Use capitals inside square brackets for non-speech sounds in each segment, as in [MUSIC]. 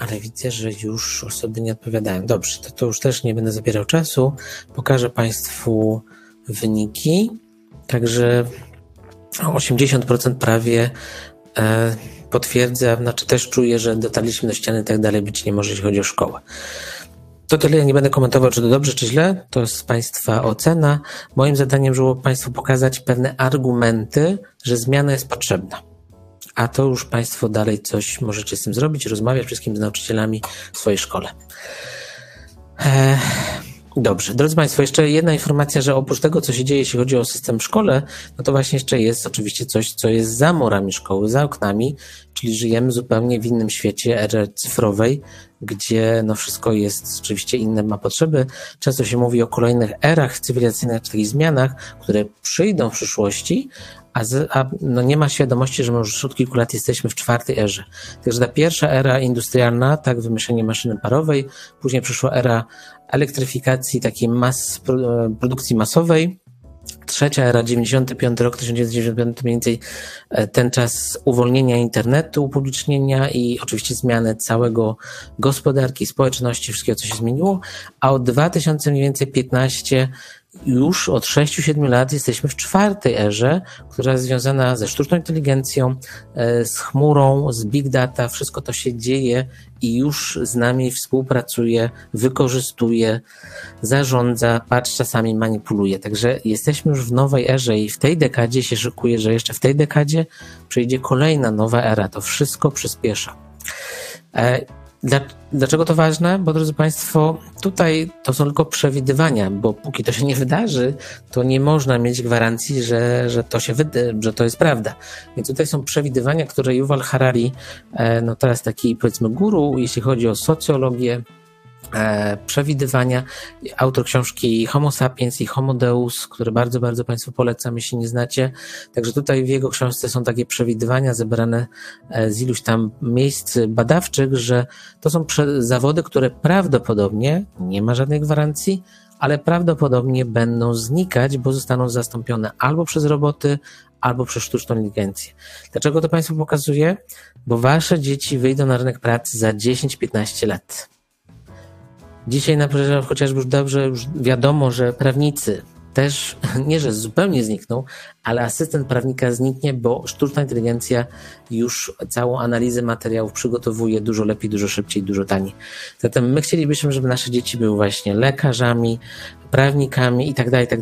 ale widzę, że już osoby nie odpowiadają. Dobrze, to, to już też nie będę zabierał czasu. Pokażę Państwu wyniki. Także 80% prawie e, potwierdza, znaczy też czuję, że dotarliśmy do ściany i tak dalej być nie może, jeśli chodzi o szkołę. To tyle, ja nie będę komentował, czy to dobrze, czy źle. To jest Państwa ocena. Moim zadaniem było Państwu pokazać pewne argumenty, że zmiana jest potrzebna. A to już Państwo dalej coś możecie z tym zrobić, rozmawiać wszystkim z nauczycielami w swojej szkole. Eee, Dobrze, drodzy Państwo, jeszcze jedna informacja, że oprócz tego, co się dzieje, jeśli chodzi o system w szkole, no to właśnie jeszcze jest oczywiście coś, co jest za murami szkoły, za oknami, czyli żyjemy zupełnie w innym świecie ery cyfrowej, gdzie no wszystko jest oczywiście inne, ma potrzeby. Często się mówi o kolejnych erach cywilizacyjnych, takich zmianach, które przyjdą w przyszłości, a, z, a no nie ma świadomości, że my już od kilku lat jesteśmy w czwartej erze. Także ta pierwsza era industrialna, tak, wymyślenie maszyny parowej, później przyszła era elektryfikacji, takiej mas, produkcji masowej, trzecia era, 95 rok, 1995 mniej więcej e, ten czas uwolnienia internetu, upublicznienia i oczywiście zmiany całego gospodarki, społeczności, wszystkiego, co się zmieniło, a od 2000 mniej więcej 15 już od 6-7 lat jesteśmy w czwartej erze, która jest związana ze sztuczną inteligencją, e, z chmurą, z big data. Wszystko to się dzieje i już z nami współpracuje, wykorzystuje, zarządza, patrz, czasami manipuluje. Także jesteśmy już w nowej erze i w tej dekadzie się szykuje, że jeszcze w tej dekadzie przyjdzie kolejna nowa era. To wszystko przyspiesza. Dlaczego to ważne? Bo drodzy Państwo, tutaj to są tylko przewidywania, bo póki to się nie wydarzy, to nie można mieć gwarancji, że, że to się wyda, że to jest prawda. Więc tutaj są przewidywania, które Yuval Harari, e, no teraz taki powiedzmy guru, jeśli chodzi o socjologię, przewidywania. Autor książki Homo sapiens i Homo Deus, który bardzo, bardzo Państwu polecam, jeśli nie znacie. Także tutaj w jego książce są takie przewidywania zebrane e, z iluś tam miejsc badawczych, że to są zawody, które prawdopodobnie, nie ma żadnej gwarancji, ale prawdopodobnie będą znikać, bo zostaną zastąpione albo przez roboty, albo przez sztuczną inteligencję. Dlaczego to Państwu pokazuję? Bo Wasze dzieci wyjdą na rynek pracy za 10-15 lat. Dzisiaj na przykład chociażby już dobrze już wiadomo, że prawnicy też [LAUGHS] nie, że zupełnie znikną, ale asystent prawnika zniknie, bo sztuczna inteligencja już całą analizę materiałów przygotowuje dużo lepiej, dużo szybciej, dużo taniej. Zatem my chcielibyśmy, żeby nasze dzieci były właśnie lekarzami, prawnikami i tak dalej, i tak.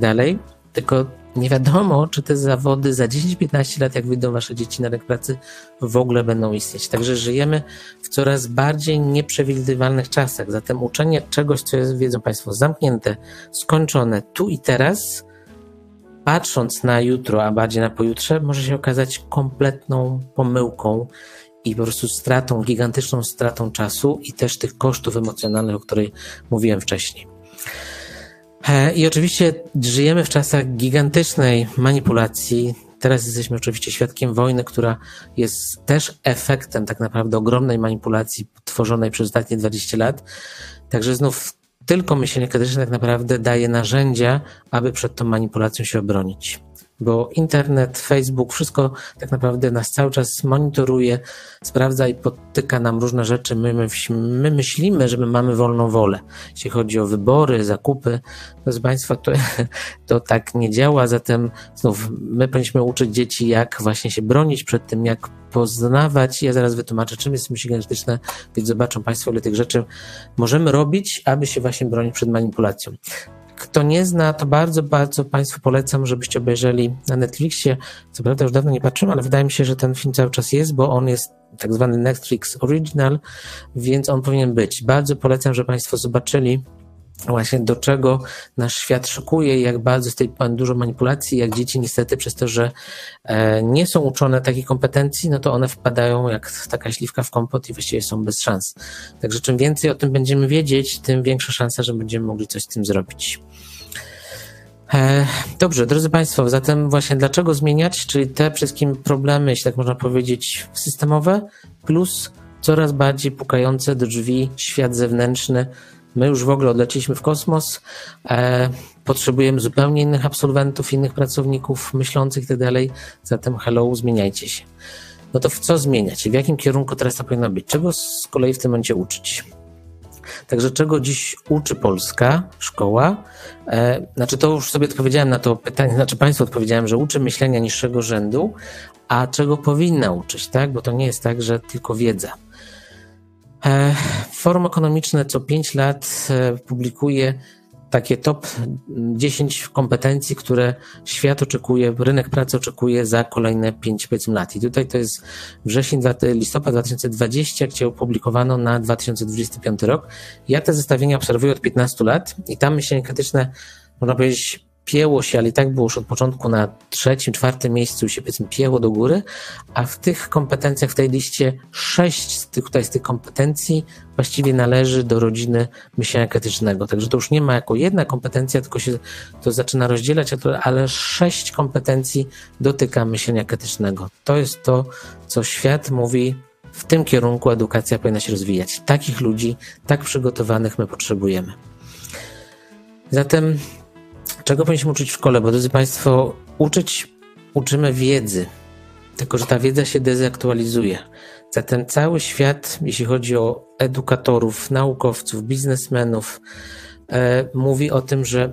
Tylko nie wiadomo, czy te zawody za 10-15 lat, jak wyjdą wasze dzieci na rynek pracy, w ogóle będą istnieć. Także żyjemy w coraz bardziej nieprzewidywalnych czasach. Zatem uczenie czegoś, co jest, wiedzą Państwo, zamknięte, skończone tu i teraz, patrząc na jutro, a bardziej na pojutrze, może się okazać kompletną pomyłką i po prostu stratą, gigantyczną stratą czasu i też tych kosztów emocjonalnych, o których mówiłem wcześniej. E, I oczywiście żyjemy w czasach gigantycznej manipulacji. Teraz jesteśmy oczywiście świadkiem wojny, która jest też efektem tak naprawdę ogromnej manipulacji tworzonej przez ostatnie 20 lat. Także znów tylko myślenie krytyczne tak naprawdę daje narzędzia, aby przed tą manipulacją się obronić bo internet, Facebook, wszystko tak naprawdę nas cały czas monitoruje, sprawdza i podtyka nam różne rzeczy. My, my, my myślimy, że my mamy wolną wolę, jeśli chodzi o wybory, zakupy. Proszę Państwa, to, [LAUGHS] to tak nie działa, zatem znów my powinniśmy uczyć dzieci, jak właśnie się bronić przed tym, jak poznawać. Ja zaraz wytłumaczę, czym jest myśli genetyczne, więc zobaczą Państwo, ile tych rzeczy możemy robić, aby się właśnie bronić przed manipulacją. Kto nie zna, to bardzo, bardzo Państwu polecam, żebyście obejrzeli na Netflixie. Co prawda już dawno nie patrzyłem, ale wydaje mi się, że ten film cały czas jest, bo on jest tak zwany Netflix Original, więc on powinien być. Bardzo polecam, żeby Państwo zobaczyli właśnie do czego nasz świat szukuje i jak bardzo jest tej dużo manipulacji, jak dzieci niestety przez to, że e, nie są uczone takiej kompetencji, no to one wpadają jak taka śliwka w kompot i właściwie są bez szans. Także czym więcej o tym będziemy wiedzieć, tym większa szansa, że będziemy mogli coś z tym zrobić. E, dobrze, drodzy Państwo, zatem właśnie dlaczego zmieniać, czyli te wszystkim problemy, jeśli tak można powiedzieć, systemowe, plus coraz bardziej pukające do drzwi świat zewnętrzny, My już w ogóle odleciliśmy w kosmos, e, potrzebujemy zupełnie innych absolwentów, innych pracowników myślących itd. Tak Zatem hello, zmieniajcie się. no to w co zmieniać w jakim kierunku teraz to powinno być? Czego z kolei w tym momencie uczyć? Także czego dziś uczy polska szkoła? E, znaczy to już sobie odpowiedziałem na to pytanie, znaczy Państwu odpowiedziałem, że uczy myślenia niższego rzędu, a czego powinna uczyć, tak? Bo to nie jest tak, że tylko wiedza. E, Forum Ekonomiczne co 5 lat e, publikuje takie top 10 kompetencji, które świat oczekuje, rynek pracy oczekuje za kolejne 5 powiedzmy lat. I tutaj to jest wrzesień, listopad 2020, gdzie opublikowano na 2025 rok. Ja te zestawienia obserwuję od 15 lat i tam myślenie krytyczne, można powiedzieć, pięło się, ale i tak było już od początku na trzecim, czwartym miejscu się powiedzmy pięło do góry, a w tych kompetencjach, w tej liście sześć z tych, tutaj z tych kompetencji właściwie należy do rodziny myślenia krytycznego. Także to już nie ma jako jedna kompetencja, tylko się to zaczyna rozdzielać, ale sześć kompetencji dotyka myślenia krytycznego. To jest to, co świat mówi w tym kierunku edukacja powinna się rozwijać. Takich ludzi, tak przygotowanych my potrzebujemy. Zatem Czego powinniśmy uczyć w szkole? Bo drodzy Państwo, uczyć uczymy wiedzy, tylko że ta wiedza się dezaktualizuje. Zatem cały świat, jeśli chodzi o edukatorów, naukowców, biznesmenów, e, mówi o tym, że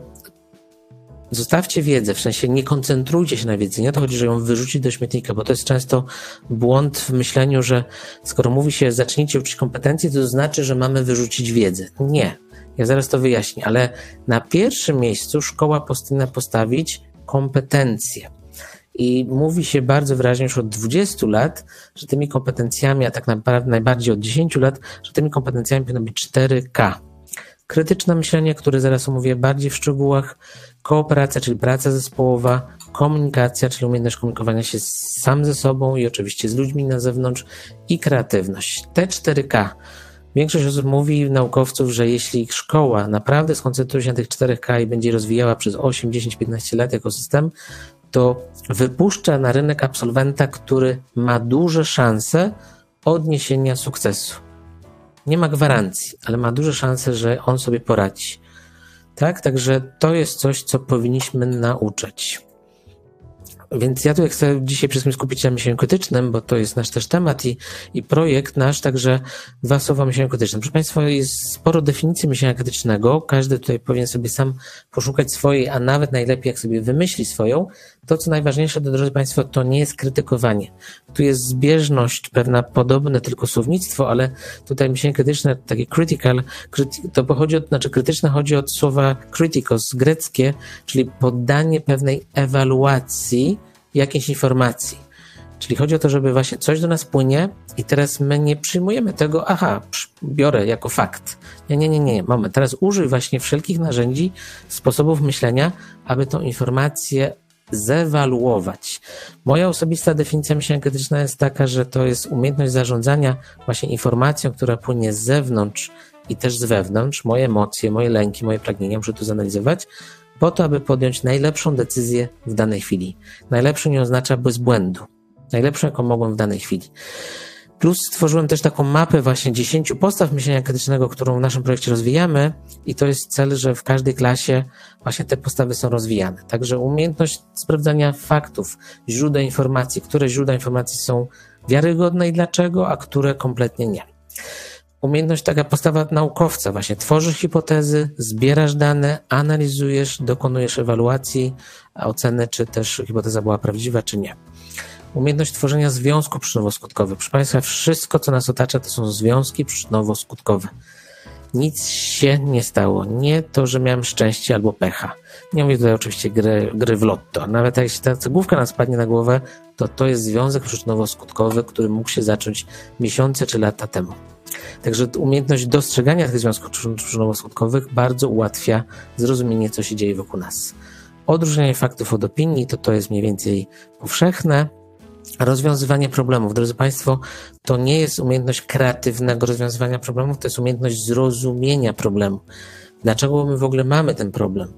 zostawcie wiedzę, w sensie nie koncentrujcie się na wiedzy. Nie o to chodzi, że ją wyrzucić do śmietnika, bo to jest często błąd w myśleniu, że skoro mówi się zacznijcie uczyć kompetencji, to znaczy, że mamy wyrzucić wiedzę. Nie. Ja zaraz to wyjaśnię, ale na pierwszym miejscu szkoła powinna postawić kompetencje. I mówi się bardzo wyraźnie już od 20 lat, że tymi kompetencjami, a tak naprawdę najbardziej od 10 lat, że tymi kompetencjami powinno być 4K. Krytyczne myślenie, które zaraz omówię bardziej w szczegółach, kooperacja, czyli praca zespołowa, komunikacja, czyli umiejętność komunikowania się sam ze sobą i oczywiście z ludźmi na zewnątrz i kreatywność. Te 4K Większość osób mówi, naukowców, że jeśli szkoła naprawdę skoncentruje się na tych 4K i będzie rozwijała przez 8, 10, 15 lat ekosystem, to wypuszcza na rynek absolwenta, który ma duże szanse odniesienia sukcesu. Nie ma gwarancji, ale ma duże szanse, że on sobie poradzi. Tak, także to jest coś, co powinniśmy nauczyć. Więc ja tu chcę dzisiaj przede wszystkim skupić się na myśleniu krytycznym, bo to jest nasz też temat i, i projekt nasz, także dwa słowa o myśleniu krytycznym. Proszę Państwa, jest sporo definicji myślenia krytycznego. Każdy tutaj powinien sobie sam poszukać swojej, a nawet najlepiej jak sobie wymyśli swoją. To, co najważniejsze, drodzy Państwo, to nie jest krytykowanie. Tu jest zbieżność, pewna podobne tylko słownictwo, ale tutaj myślenie krytyczne, takie critical, to pochodzi od, znaczy krytyczne chodzi od słowa kritikos, greckie, czyli poddanie pewnej ewaluacji jakiejś informacji. Czyli chodzi o to, żeby właśnie coś do nas płynie i teraz my nie przyjmujemy tego, aha, biorę jako fakt. Nie, nie, nie, nie, moment. Teraz użyj właśnie wszelkich narzędzi, sposobów myślenia, aby tą informację zewaluować. Moja osobista definicja myślenia krytyczna jest taka, że to jest umiejętność zarządzania właśnie informacją, która płynie z zewnątrz i też z wewnątrz, moje emocje, moje lęki, moje pragnienia, muszę to zanalizować, po to, aby podjąć najlepszą decyzję w danej chwili. Najlepszą nie oznacza bez błędu. Najlepszą, jaką mogłem w danej chwili. Plus stworzyłem też taką mapę właśnie 10 postaw myślenia krytycznego, którą w naszym projekcie rozwijamy i to jest cel, że w każdej klasie właśnie te postawy są rozwijane. Także umiejętność sprawdzania faktów, źródeł informacji, które źródła informacji są wiarygodne i dlaczego, a które kompletnie nie. Umiejętność taka postawa naukowca, właśnie tworzysz hipotezy, zbierasz dane, analizujesz, dokonujesz ewaluacji, oceny, czy też hipoteza była prawdziwa, czy nie umiejętność tworzenia związków przyczynowo-skutkowych. Proszę Państwa, wszystko, co nas otacza, to są związki przyczynowo-skutkowe. Nic się nie stało. Nie to, że miałem szczęście albo pecha. Nie mówię tutaj oczywiście gry, gry w lotto. Nawet się ta cegłówka nas padnie na głowę, to to jest związek przyczynowo-skutkowy, który mógł się zacząć miesiące czy lata temu. Także umiejętność dostrzegania tych związków przyczynowo-skutkowych bardzo ułatwia zrozumienie, co się dzieje wokół nas. Odróżnianie faktów od opinii to to jest mniej więcej powszechne, Rozwiązywanie problemów, drodzy Państwo, to nie jest umiejętność kreatywnego rozwiązywania problemów, to jest umiejętność zrozumienia problemu. Dlaczego my w ogóle mamy ten problem?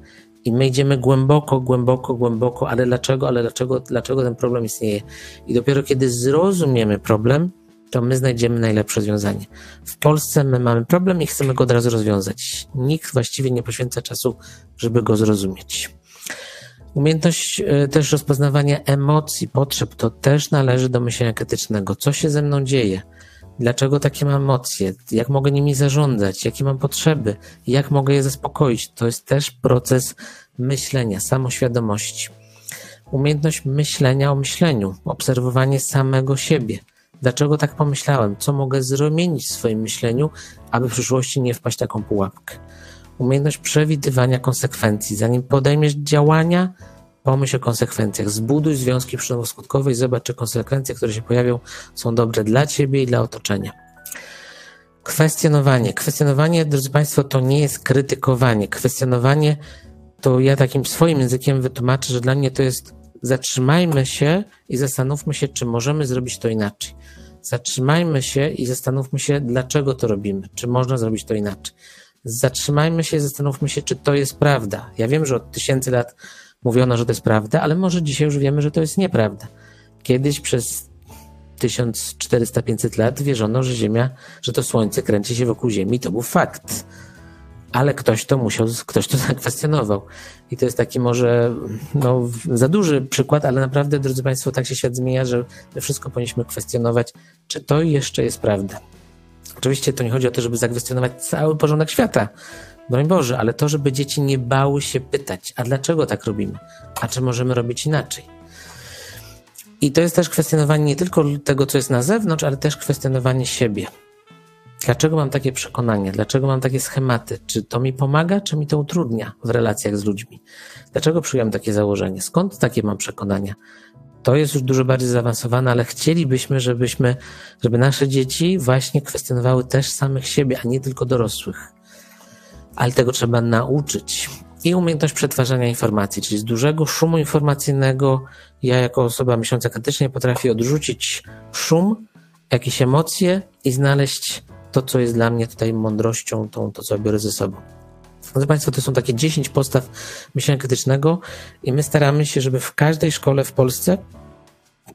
I my idziemy głęboko, głęboko, głęboko, ale dlaczego, ale dlaczego, dlaczego ten problem istnieje? I dopiero kiedy zrozumiemy problem, to my znajdziemy najlepsze rozwiązanie. W Polsce my mamy problem i chcemy go od razu rozwiązać. Nikt właściwie nie poświęca czasu, żeby go zrozumieć. Umiejętność e, też rozpoznawania emocji, potrzeb, to też należy do myślenia krytycznego. Co się ze mną dzieje? Dlaczego takie mam emocje? Jak mogę nimi zarządzać? Jakie mam potrzeby? Jak mogę je zaspokoić? To jest też proces myślenia, samoświadomości. Umiejętność myślenia o myśleniu, obserwowanie samego siebie. Dlaczego tak pomyślałem? Co mogę zmienić w swoim myśleniu, aby w przyszłości nie wpaść w taką pułapkę? Umiejętność przewidywania konsekwencji. Zanim podejmiesz działania, pomyśl o konsekwencjach. Zbuduj związki przyczynowo-skutkowe i zobacz, czy konsekwencje, które się pojawią, są dobre dla ciebie i dla otoczenia. Kwestionowanie. Kwestionowanie, drodzy Państwo, to nie jest krytykowanie. Kwestionowanie to ja takim swoim językiem wytłumaczę, że dla mnie to jest zatrzymajmy się i zastanówmy się, czy możemy zrobić to inaczej. Zatrzymajmy się i zastanówmy się, dlaczego to robimy, czy można zrobić to inaczej. Zatrzymajmy się zastanówmy się, czy to jest prawda. Ja wiem, że od tysięcy lat mówiono, że to jest prawda, ale może dzisiaj już wiemy, że to jest nieprawda. Kiedyś przez 1400-500 lat wierzono, że Ziemia, że to Słońce kręci się wokół Ziemi, to był fakt ale ktoś to musiał, ktoś to [LAUGHS] zakwestionował. I to jest taki może no, za duży przykład, ale naprawdę, drodzy Państwo, tak się świat zmienia, że wszystko powinniśmy kwestionować, czy to jeszcze jest prawda. Oczywiście to nie chodzi o to, żeby zakwestionować cały porządek świata, broń Boże, ale to, żeby dzieci nie bały się pytać, a dlaczego tak robimy? A czy możemy robić inaczej? I to jest też kwestionowanie nie tylko tego, co jest na zewnątrz, ale też kwestionowanie siebie. Dlaczego mam takie przekonania? Dlaczego mam takie schematy? Czy to mi pomaga, czy mi to utrudnia w relacjach z ludźmi? Dlaczego przyjąłem takie założenie? Skąd takie mam przekonania? To jest już dużo bardziej zaawansowane, ale chcielibyśmy, żebyśmy, żeby nasze dzieci właśnie kwestionowały też samych siebie, a nie tylko dorosłych. Ale tego trzeba nauczyć. I umiejętność przetwarzania informacji, czyli z dużego szumu informacyjnego, ja jako osoba myśląca krytycznie potrafię odrzucić szum, jakieś emocje i znaleźć to, co jest dla mnie tutaj mądrością, tą, to, co biorę ze sobą. Drodzy Państwo, to są takie 10 postaw myślenia krytycznego i my staramy się, żeby w każdej szkole w Polsce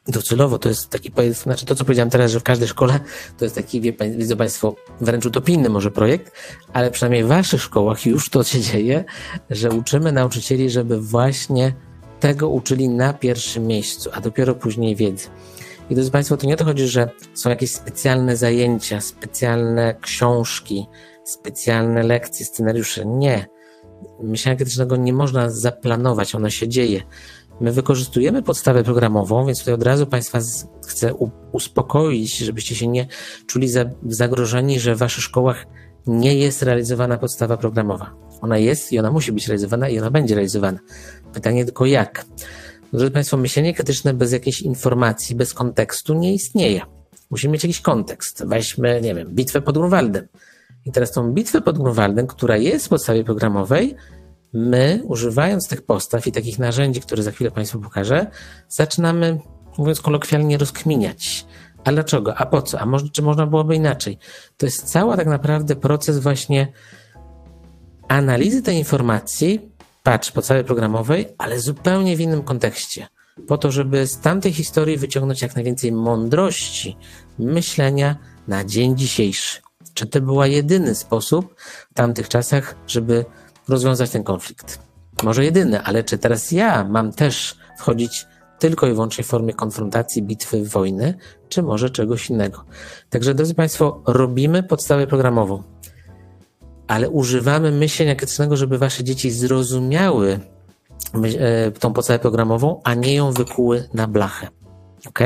docelowo to jest taki, znaczy to, co powiedziałem teraz, że w każdej szkole to jest taki, wie, widzą Państwo, wręcz utopijny może projekt, ale przynajmniej w Waszych szkołach już to się dzieje, że uczymy nauczycieli, żeby właśnie tego uczyli na pierwszym miejscu, a dopiero później wiedzy. I drodzy Państwo, to nie to chodzi, że są jakieś specjalne zajęcia, specjalne książki, specjalne lekcje, scenariusze. Nie. Myślenia krytycznego nie można zaplanować, ono się dzieje. My wykorzystujemy podstawę programową, więc tutaj od razu Państwa chcę uspokoić, żebyście się nie czuli zagrożeni, że w Waszych szkołach nie jest realizowana podstawa programowa. Ona jest i ona musi być realizowana i ona będzie realizowana. Pytanie tylko jak. Drodzy Państwo, myślenie krytyczne bez jakiejś informacji, bez kontekstu nie istnieje. Musimy mieć jakiś kontekst. Weźmy, nie wiem, bitwę pod Grunwaldem. I teraz tą bitwę pod Grunwaldem, która jest w podstawie programowej, my, używając tych postaw i takich narzędzi, które za chwilę Państwu pokażę, zaczynamy, mówiąc kolokwialnie, rozkminiać. A dlaczego? A po co? A może, czy można byłoby inaczej? To jest cały tak naprawdę proces właśnie analizy tej informacji patrz podstawy programowej, ale zupełnie w innym kontekście. Po to, żeby z tamtej historii wyciągnąć jak najwięcej mądrości, myślenia na dzień dzisiejszy. Czy to był jedyny sposób w tamtych czasach, żeby rozwiązać ten konflikt? Może jedyny, ale czy teraz ja mam też wchodzić tylko i wyłącznie w formie konfrontacji, bitwy, wojny, czy może czegoś innego? Także, drodzy Państwo, robimy podstawę programową ale używamy myślenia krytycznego, żeby wasze dzieci zrozumiały e, tą podstawę programową, a nie ją wykuły na blachę. Ok?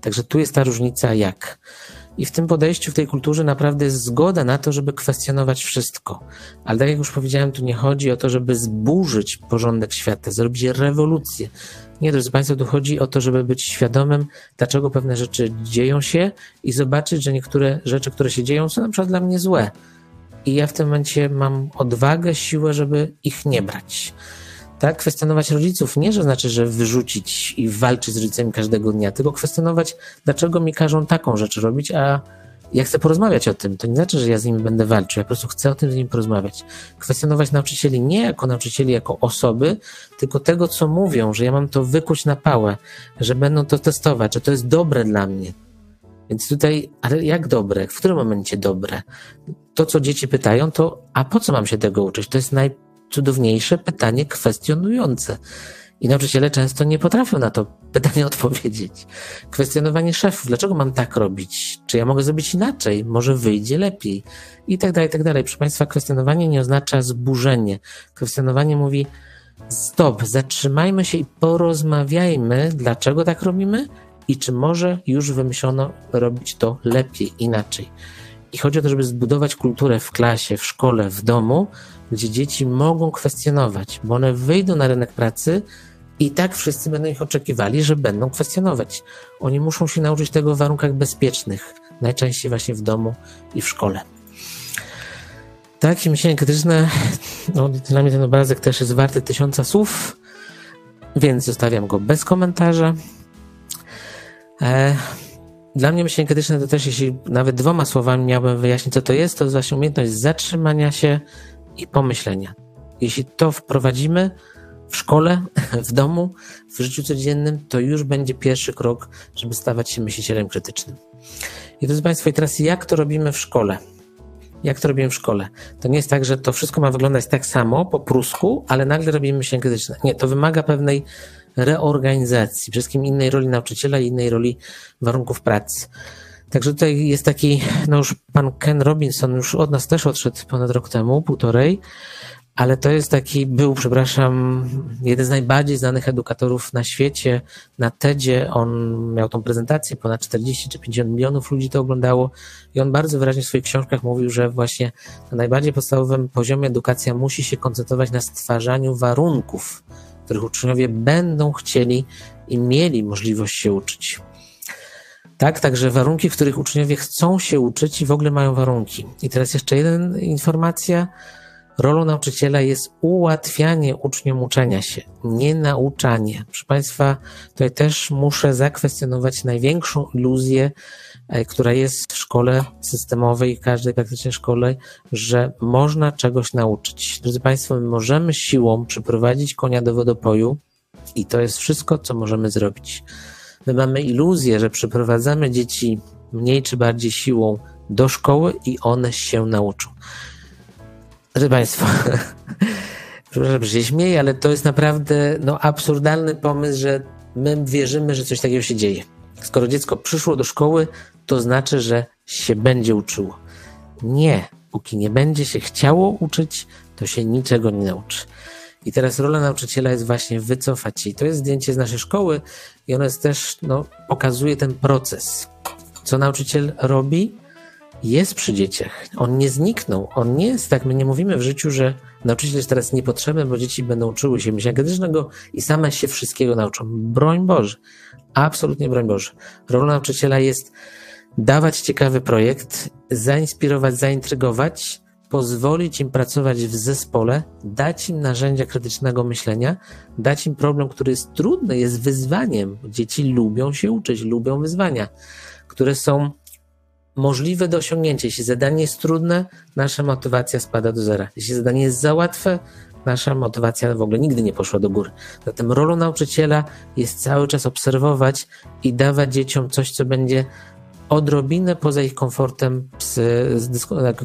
Także tu jest ta różnica jak. I w tym podejściu, w tej kulturze naprawdę jest zgoda na to, żeby kwestionować wszystko. Ale tak jak już powiedziałem, tu nie chodzi o to, żeby zburzyć porządek świata, zrobić rewolucję. Nie, drodzy Państwo, tu chodzi o to, żeby być świadomym, dlaczego pewne rzeczy dzieją się i zobaczyć, że niektóre rzeczy, które się dzieją, są na przykład dla mnie złe i ja w tym momencie mam odwagę, siłę, żeby ich nie brać. Tak, kwestionować rodziców nie, że znaczy, że wyrzucić i walczyć z rodzicami każdego dnia, tylko kwestionować, dlaczego mi każą taką rzecz robić, a ja chcę porozmawiać o tym. To nie znaczy, że ja z nimi będę walczył, ja po prostu chcę o tym z nimi porozmawiać. Kwestionować nauczycieli nie jako nauczycieli, jako osoby, tylko tego, co mówią, że ja mam to wykuć na pałę, że będą to testować, że to jest dobre dla mnie. Więc tutaj, ale jak dobre? W którym momencie dobre? To, co dzieci pytają, to a po co mam się tego uczyć? To jest najcudowniejsze pytanie kwestionujące. I nauczyciele często nie potrafią na to [LAUGHS] pytanie odpowiedzieć. Kwestionowanie szefów, dlaczego mam tak robić? Czy ja mogę zrobić inaczej? Może wyjdzie lepiej? I tak dalej, i tak dalej. Proszę Państwa, kwestionowanie nie oznacza zburzenie. Kwestionowanie mówi stop, zatrzymajmy się i porozmawiajmy, dlaczego tak robimy i czy może już wymyślono robić to lepiej, inaczej. I chodzi o to, żeby zbudować kulturę w klasie, w szkole, w domu, gdzie dzieci mogą kwestionować, bo one wyjdą na rynek pracy i tak wszyscy będą ich oczekiwali, że będą kwestionować. Oni muszą się nauczyć tego w warunkach bezpiecznych, najczęściej właśnie w domu i w szkole. Tak, i myślenie krytyczne, no, dla mnie ten obrazek też jest warty tysiąca słów, więc zostawiam go bez komentarza. E, dla mnie myślenie krytyczne to też, jeśli nawet dwoma słowami miałbym wyjaśnić, co to jest, to jest właśnie umiejętność zatrzymania się i pomyślenia. Jeśli to wprowadzimy w szkole, [LAUGHS] w domu, w życiu codziennym, to już będzie pierwszy krok, żeby stawać się myślicielem krytycznym. I drodzy Państwo, i teraz jak to robimy w szkole? Jak to robimy w szkole? To nie jest tak, że to wszystko ma wyglądać tak samo po prusku, ale nagle robimy myślenie krytyczne. Nie, to wymaga pewnej reorganizacji, przede wszystkim innej roli nauczyciela i innej roli warunków pracy. Także tutaj jest taki, no już pan Ken Robinson już od nas też odszedł ponad rok temu, półtorej, ale to jest taki, był, przepraszam, jeden z najbardziej znanych edukatorów na świecie. Na TEDzie on miał tą prezentację, ponad 40 czy 50 milionów ludzi to oglądało i on bardzo wyraźnie w swoich książkach mówił, że właśnie na najbardziej podstawowym poziomie edukacja musi się koncentrować na stwarzaniu warunków, których uczniowie będą chcieli i mieli możliwość się uczyć. Tak, także warunki, w których uczniowie chcą się uczyć i w ogóle mają warunki. I teraz jeszcze jedna informacja. Rolą nauczyciela jest ułatwianie uczniom uczenia się, nie nauczanie. Proszę Państwa, tutaj też muszę zakwestionować największą iluzję, która jest w szkole systemowej, każdej praktycznie szkole, że można czegoś nauczyć. Drodzy Państwo, my możemy siłą przyprowadzić konia do wodopoju i to jest wszystko, co możemy zrobić. My mamy iluzję, że przyprowadzamy dzieci mniej czy bardziej siłą do szkoły i one się nauczą. Proszę Państwa, [LAUGHS] przepraszam, że się śmieję, ale to jest naprawdę no, absurdalny pomysł, że my wierzymy, że coś takiego się dzieje. Skoro dziecko przyszło do szkoły, to znaczy, że się będzie uczyło. Nie, póki nie będzie się chciało uczyć, to się niczego nie nauczy. I teraz rola nauczyciela jest właśnie wycofać się. I to jest zdjęcie z naszej szkoły i ono jest też, no, pokazuje ten proces. Co nauczyciel robi? Jest przy dzieciach. On nie zniknął. On nie jest tak. My nie mówimy w życiu, że nauczyciel jest teraz niepotrzebny, bo dzieci będą uczyły się myślenia krytycznego i same się wszystkiego nauczą. Broń Boże. Absolutnie broń Boże. Rola nauczyciela jest dawać ciekawy projekt, zainspirować, zaintrygować, pozwolić im pracować w zespole, dać im narzędzia krytycznego myślenia, dać im problem, który jest trudny, jest wyzwaniem. Dzieci lubią się uczyć, lubią wyzwania, które są możliwe do osiągnięcia. Jeśli zadanie jest trudne, nasza motywacja spada do zera. Jeśli zadanie jest za łatwe, nasza motywacja w ogóle nigdy nie poszła do góry. Zatem rolą nauczyciela jest cały czas obserwować i dawać dzieciom coś, co będzie odrobinę poza ich komfortem,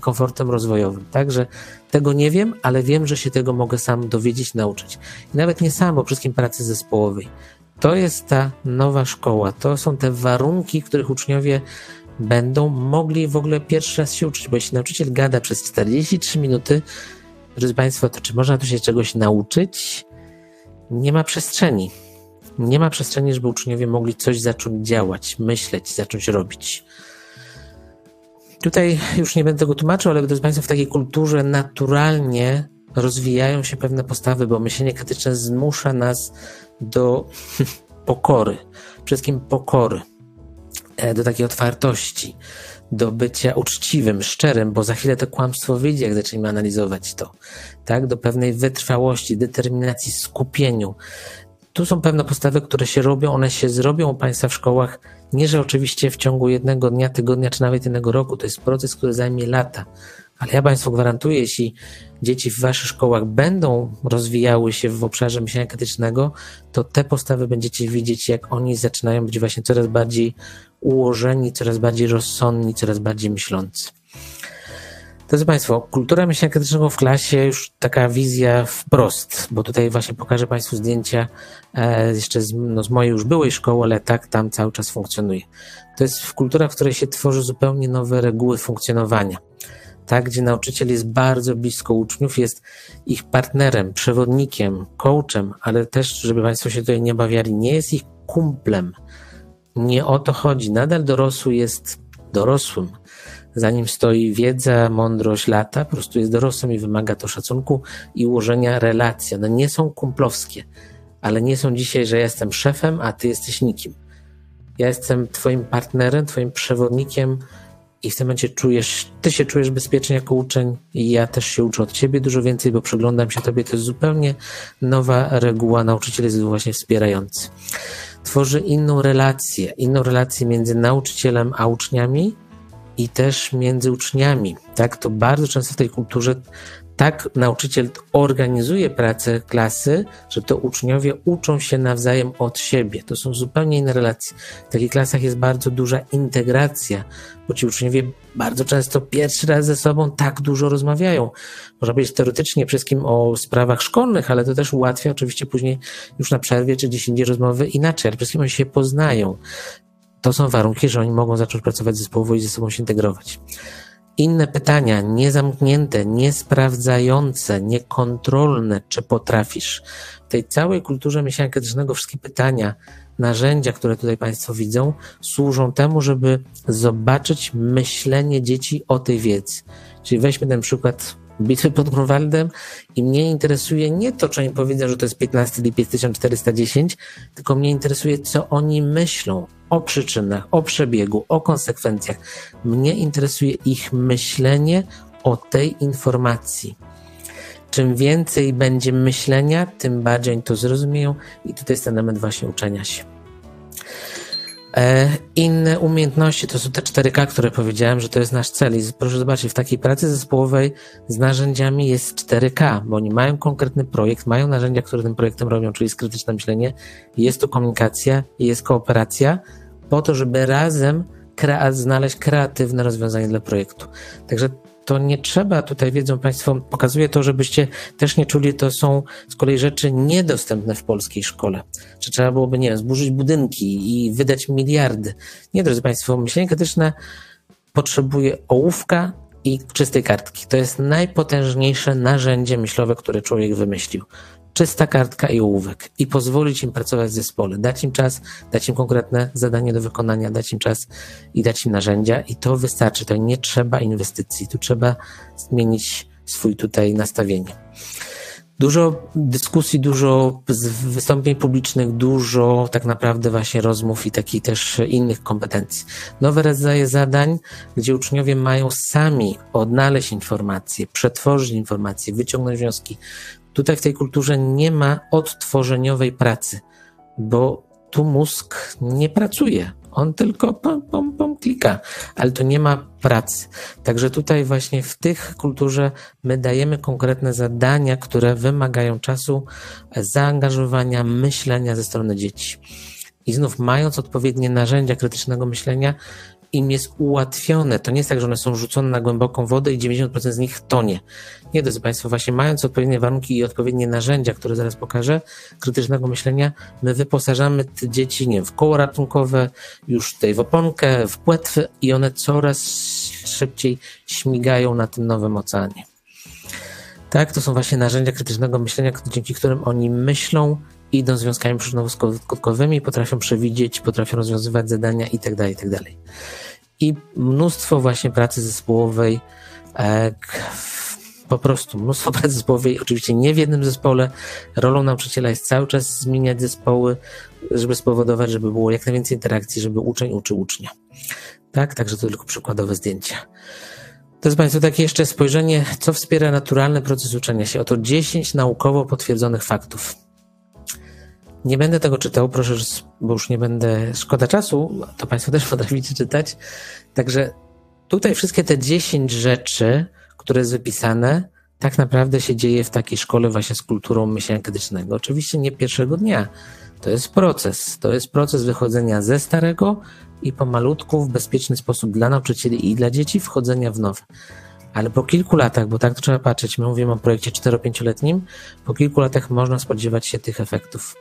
komfortem rozwojowym. Także tego nie wiem, ale wiem, że się tego mogę sam dowiedzieć, nauczyć. I nawet nie sam, bo wszystkim pracy zespołowej. To jest ta nowa szkoła, to są te warunki, których uczniowie będą mogli w ogóle pierwszy raz się uczyć, bo jeśli nauczyciel gada przez 43 minuty, drodzy Państwo, to czy można tu się czegoś nauczyć? Nie ma przestrzeni nie ma przestrzeni, żeby uczniowie mogli coś zacząć działać, myśleć, zacząć robić. Tutaj już nie będę tego tłumaczył, ale drodzy Państwo, w takiej kulturze naturalnie rozwijają się pewne postawy, bo myślenie krytyczne zmusza nas do [LAUGHS] pokory, przede wszystkim pokory, e, do takiej otwartości, do bycia uczciwym, szczerym, bo za chwilę to kłamstwo wyjdzie, jak zaczniemy analizować to, tak, do pewnej wytrwałości, determinacji, skupieniu, tu są pewne postawy, które się robią, one się zrobią u Państwa w szkołach, nie że oczywiście w ciągu jednego dnia, tygodnia, czy nawet jednego roku. To jest proces, który zajmie lata. Ale ja Państwu gwarantuję, jeśli dzieci w Waszych szkołach będą rozwijały się w obszarze myślenia krytycznego, to te postawy będziecie widzieć, jak oni zaczynają być właśnie coraz bardziej ułożeni, coraz bardziej rozsądni, coraz bardziej myślący. Drodzy Państwo, kultura myślenia krytycznego w klasie, już taka wizja wprost, bo tutaj właśnie pokażę Państwu zdjęcia e, jeszcze z, no, z mojej już byłej szkoły, ale tak tam cały czas funkcjonuje. To jest kultura, w której się tworzy zupełnie nowe reguły funkcjonowania. Tak, gdzie nauczyciel jest bardzo blisko uczniów, jest ich partnerem, przewodnikiem, coachem, ale też, żeby Państwo się tutaj nie bawiali, nie jest ich kumplem. Nie o to chodzi. Nadal dorosły jest dorosłym za nim stoi wiedza, mądrość, lata, po prostu jest dorosłym i wymaga to szacunku i ułożenia relacji. One nie są kumplowskie, ale nie są dzisiaj, że ja jestem szefem, a ty jesteś nikim. Ja jestem twoim partnerem, twoim przewodnikiem i w tym momencie czujesz, ty się czujesz bezpiecznie jako uczeń i ja też się uczę od ciebie dużo więcej, bo przyglądam się tobie. To jest zupełnie nowa reguła. Nauczyciel jest właśnie wspierający. Tworzy inną relację, inną relację między nauczycielem a uczniami, i też między uczniami. Tak, to bardzo często w tej kulturze tak nauczyciel organizuje pracę klasy, że to uczniowie uczą się nawzajem od siebie. To są zupełnie inne relacje. W takich klasach jest bardzo duża integracja, bo ci uczniowie bardzo często pierwszy raz ze sobą tak dużo rozmawiają. Można powiedzieć teoretycznie wszystkim o sprawach szkolnych, ale to też ułatwia oczywiście później już na przerwie czy gdzieś indziej rozmowy inaczej, ale wszystkim oni się poznają to są warunki, że oni mogą zacząć pracować zespołowo i ze sobą się integrować. Inne pytania, niezamknięte, niesprawdzające, niekontrolne, czy potrafisz. W tej całej kulturze myślenia krytycznego wszystkie pytania, narzędzia, które tutaj Państwo widzą, służą temu, żeby zobaczyć myślenie dzieci o tej wiedzy. Czyli weźmy ten przykład bitwy pod Grunwaldem i mnie interesuje nie to, czy oni powiedzą, że to jest 15 lipiec 1410, tylko mnie interesuje, co oni myślą o przyczynach, o przebiegu, o konsekwencjach. Mnie interesuje ich myślenie o tej informacji. Czym więcej będzie myślenia, tym bardziej oni to zrozumieją i tutaj jest element właśnie uczenia się. E, inne umiejętności to są te 4K, które powiedziałem, że to jest nasz cel. I proszę zobaczyć, w takiej pracy zespołowej z narzędziami jest 4K, bo oni mają konkretny projekt, mają narzędzia, które tym projektem robią, czyli jest krytyczne myślenie, jest to komunikacja, jest kooperacja, po to, żeby razem znaleźć kreatywne rozwiązanie dla projektu. Także to nie trzeba, tutaj wiedzą Państwo, pokazuje to, żebyście też nie czuli, to są z kolei rzeczy niedostępne w polskiej szkole. Czy trzeba byłoby, nie wiem, zburzyć budynki i wydać miliardy. Nie, drodzy Państwo, myślenie krytyczne potrzebuje ołówka i czystej kartki. To jest najpotężniejsze narzędzie myślowe, które człowiek wymyślił czysta kartka i ołówek i pozwolić im pracować w zespole, dać im czas, dać im konkretne zadanie do wykonania, dać im czas i dać im narzędzia i to wystarczy. To nie trzeba inwestycji, tu trzeba zmienić swój tutaj nastawienie. Dużo dyskusji, dużo wystąpień publicznych, dużo tak naprawdę właśnie rozmów i takich też innych kompetencji. Nowe rodzaje zadań, gdzie uczniowie mają sami odnaleźć informacje, przetworzyć informacje, wyciągnąć wnioski, Tutaj w tej kulturze nie ma odtworzeniowej pracy, bo tu mózg nie pracuje. On tylko pom, pom, pom klika, ale to nie ma pracy. Także tutaj właśnie w tych kulturze my dajemy konkretne zadania, które wymagają czasu, zaangażowania, myślenia ze strony dzieci. I znów mając odpowiednie narzędzia krytycznego myślenia, im jest ułatwione. To nie jest tak, że one są rzucone na głęboką wodę i 90% z nich tonie. Nie, drodzy Państwo, właśnie mając odpowiednie warunki i odpowiednie narzędzia, które zaraz pokażę, krytycznego myślenia, my wyposażamy te dzieci, nie w koło ratunkowe, już tutaj w oponkę, w płetwy i one coraz szybciej śmigają na tym nowym oceanie. Tak, to są właśnie narzędzia krytycznego myślenia, dzięki którym oni myślą, idą związkami przyczynowo-skutkowymi, potrafią przewidzieć, potrafią rozwiązywać zadania itd., tak itd. Tak I mnóstwo właśnie pracy zespołowej, e, po prostu mnóstwo [LAUGHS] pracy zespołowej, oczywiście nie w jednym zespole. Rolą nauczyciela jest cały czas zmieniać zespoły, żeby spowodować, żeby było jak najwięcej interakcji, żeby uczeń uczył ucznia. Tak, także to tylko przykładowe zdjęcia. Jest Państwo takie jeszcze spojrzenie, co wspiera naturalny proces uczenia się. Oto 10 naukowo potwierdzonych faktów. Nie będę tego czytał, proszę, bo już nie będę, szkoda czasu, to Państwo też [LAUGHS] potraficie czytać. Także tutaj wszystkie te 10 rzeczy, które jest wypisane, tak naprawdę się dzieje w takiej szkole właśnie z kulturą myślenia krytycznego. Oczywiście nie pierwszego dnia. To jest proces. To jest proces wychodzenia ze starego i pomalutku w bezpieczny sposób dla nauczycieli i dla dzieci wchodzenia w nowe. ale po kilku latach, bo tak to trzeba patrzeć, my mówimy o projekcie 4-5-letnim, po kilku latach można spodziewać się tych efektów,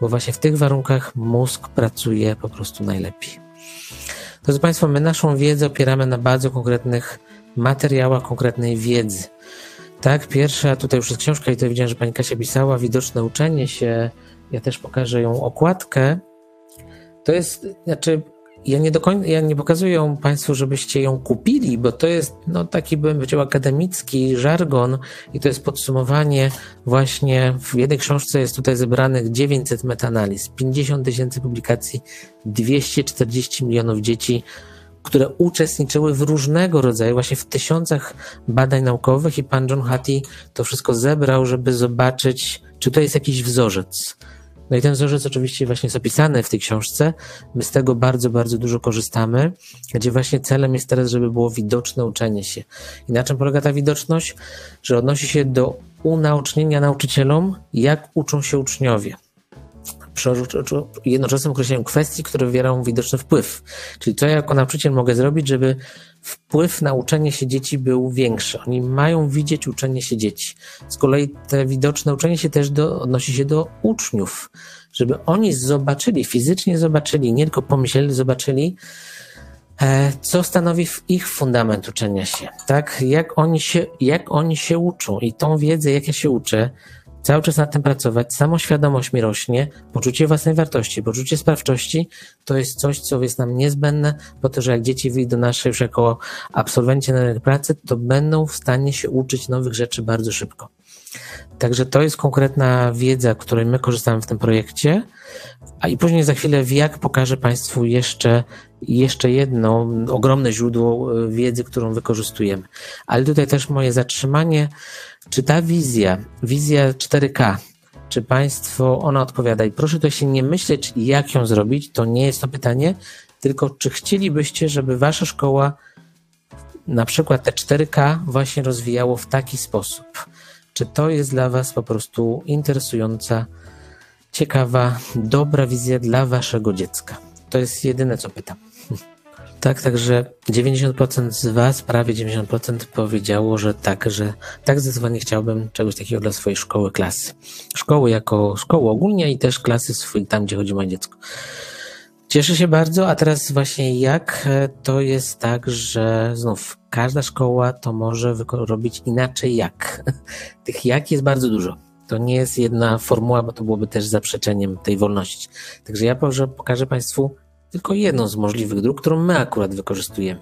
bo właśnie w tych warunkach mózg pracuje po prostu najlepiej. Drodzy Państwo, my naszą wiedzę opieramy na bardzo konkretnych materiałach, konkretnej wiedzy. Tak, pierwsza, tutaj już jest książka i to widziałem, że Pani Kasia pisała, widoczne uczenie się, ja też pokażę ją okładkę. To jest, znaczy, ja nie do ja nie pokazuję Państwu, żebyście ją kupili, bo to jest, no, taki bym powiedział akademicki żargon i to jest podsumowanie właśnie, w jednej książce jest tutaj zebranych 900 metanaliz, 50 tysięcy publikacji, 240 milionów dzieci, które uczestniczyły w różnego rodzaju, właśnie w tysiącach badań naukowych i pan John Hattie to wszystko zebrał, żeby zobaczyć, czy to jest jakiś wzorzec no i ten wzorzec oczywiście właśnie jest opisany w tej książce. My z tego bardzo, bardzo dużo korzystamy, gdzie właśnie celem jest teraz, żeby było widoczne uczenie się. I na czym polega ta widoczność? Że odnosi się do unaocznienia nauczycielom, jak uczą się uczniowie przy jednoczesnym określeniu kwestii, które wywierają widoczny wpływ. Czyli co ja jako nauczyciel mogę zrobić, żeby wpływ na uczenie się dzieci był większy. Oni mają widzieć uczenie się dzieci. Z kolei te widoczne uczenie się też do, odnosi się do uczniów, żeby oni zobaczyli, fizycznie zobaczyli, nie tylko pomyśleli, zobaczyli, e, co stanowi ich fundament uczenia się, tak? Jak oni się, jak oni się uczą i tą wiedzę, jak ja się uczę, cały czas nad tym pracować, samoświadomość mi rośnie, poczucie własnej wartości, poczucie sprawczości, to jest coś, co jest nam niezbędne, po to, że jak dzieci wyjdą do naszej już jako absolwenci na rynek pracy, to będą w stanie się uczyć nowych rzeczy bardzo szybko. Także to jest konkretna wiedza, której my korzystamy w tym projekcie. A i później za chwilę jak pokażę Państwu jeszcze, jeszcze jedno ogromne źródło e, wiedzy, którą wykorzystujemy. Ale tutaj też moje zatrzymanie, czy ta wizja, wizja 4K, czy Państwo, ona odpowiada i proszę to się nie myśleć, jak ją zrobić, to nie jest to pytanie, tylko czy chcielibyście, żeby Wasza szkoła na przykład te 4K właśnie rozwijało w taki sposób. Czy to jest dla Was po prostu interesująca, ciekawa, dobra wizja dla Waszego dziecka? To jest jedyne, co pytam. [LAUGHS] Tak, także 90% z Was, prawie 90% powiedziało, że tak, że tak zdecydowanie chciałbym czegoś takiego dla swojej szkoły, klasy. Szkoły jako szkoły ogólnie i też klasy swój, tam, gdzie chodzi moje dziecko. Cieszę się bardzo, a teraz właśnie jak e, to jest tak, że znów każda szkoła to może robić inaczej jak. [LAUGHS] Tych jak jest bardzo dużo. To nie jest jedna formuła, bo to byłoby też zaprzeczeniem tej wolności. Także ja pokażę Państwu tylko jedną z możliwych dróg, którą my akurat wykorzystujemy.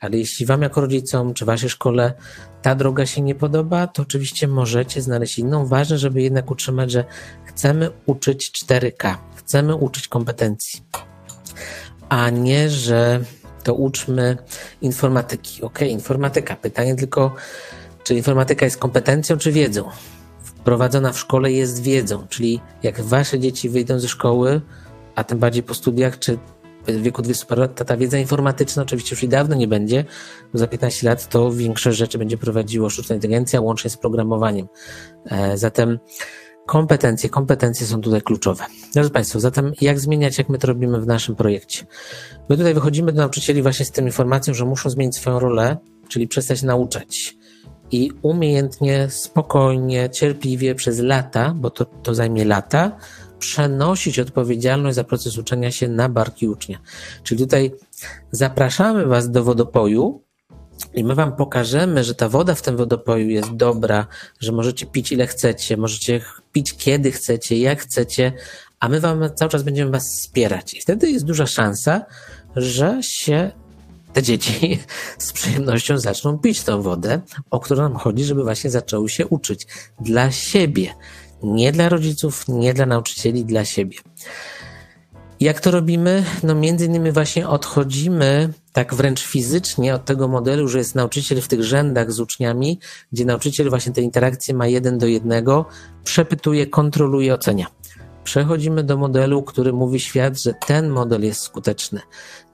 Ale jeśli Wam jako rodzicom czy Waszej szkole ta droga się nie podoba, to oczywiście możecie znaleźć inną. Ważne, żeby jednak utrzymać, że chcemy uczyć 4K, chcemy uczyć kompetencji a nie, że to uczmy informatyki. Ok, informatyka. Pytanie tylko, czy informatyka jest kompetencją, czy wiedzą? Wprowadzona w szkole jest wiedzą, czyli jak wasze dzieci wyjdą ze szkoły, a tym bardziej po studiach, czy w wieku 20 paru lat, ta wiedza informatyczna oczywiście już i dawno nie będzie, bo za 15 lat to większość rzeczy będzie prowadziło sztuczna inteligencja, łącznie z programowaniem. E, zatem Kompetencje, kompetencje są tutaj kluczowe. Drodzy Państwo, zatem jak zmieniać, jak my to robimy w naszym projekcie? My tutaj wychodzimy do nauczycieli właśnie z tą informacją, że muszą zmienić swoją rolę, czyli przestać nauczać i umiejętnie, spokojnie, cierpliwie przez lata, bo to, to zajmie lata, przenosić odpowiedzialność za proces uczenia się na barki ucznia. Czyli tutaj zapraszamy Was do wodopoju, i my wam pokażemy, że ta woda w tym wodopoju jest dobra, że możecie pić ile chcecie, możecie pić kiedy chcecie, jak chcecie, a my wam cały czas będziemy was wspierać. I wtedy jest duża szansa, że się te dzieci [LAUGHS] z przyjemnością zaczną pić tą wodę, o którą nam chodzi, żeby właśnie zaczęły się uczyć dla siebie. Nie dla rodziców, nie dla nauczycieli, dla siebie. Jak to robimy? No między innymi właśnie odchodzimy tak wręcz fizycznie od tego modelu, że jest nauczyciel w tych rzędach z uczniami, gdzie nauczyciel właśnie te interakcje ma jeden do jednego, przepytuje, kontroluje, ocenia. Przechodzimy do modelu, który mówi świat, że ten model jest skuteczny.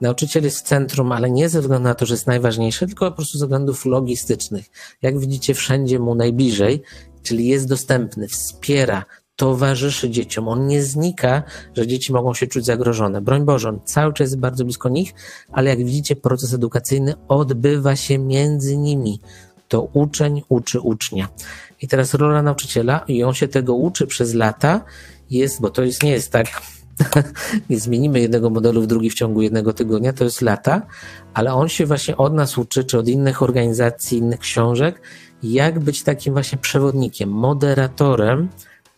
Nauczyciel jest w centrum, ale nie ze względu na to, że jest najważniejszy, tylko po prostu ze względów logistycznych. Jak widzicie, wszędzie mu najbliżej, czyli jest dostępny, wspiera, towarzyszy dzieciom. On nie znika, że dzieci mogą się czuć zagrożone. Broń Boże, on cały czas jest bardzo blisko nich, ale jak widzicie, proces edukacyjny odbywa się między nimi. to uczeń uczy ucznia. I teraz rola nauczyciela, i on się tego uczy przez lata, jest, bo to jest, nie jest tak, [LAUGHS] nie zmienimy jednego modelu w drugi w ciągu jednego tygodnia, to jest lata, ale on się właśnie od nas uczy, czy od innych organizacji, innych książek, jak być takim właśnie przewodnikiem, moderatorem,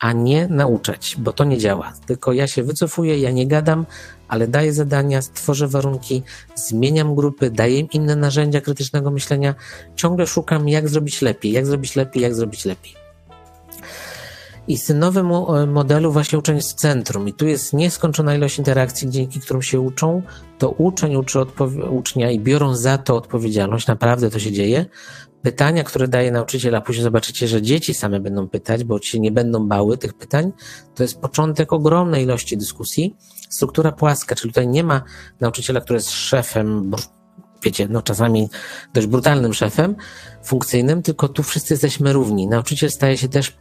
a nie nauczać, bo to nie działa. Tylko ja się wycofuję, ja nie gadam, ale daję zadania, stworzę warunki, zmieniam grupy, daję im inne narzędzia krytycznego myślenia, ciągle szukam, jak zrobić lepiej, jak zrobić lepiej, jak zrobić lepiej. I z nowym e, modelu właśnie uczeń jest w centrum. I tu jest nieskończona ilość interakcji, dzięki którym się uczą. To uczeń uczy ucznia i biorą za to odpowiedzialność. Naprawdę to się dzieje. Pytania, które daje nauczyciel, a później zobaczycie, że dzieci same będą pytać, bo się nie będą bały tych pytań. To jest początek ogromnej ilości dyskusji. Struktura płaska, czyli tutaj nie ma nauczyciela, który jest szefem, wiecie, no czasami dość brutalnym szefem, funkcyjnym, tylko tu wszyscy jesteśmy równi. Nauczyciel staje się też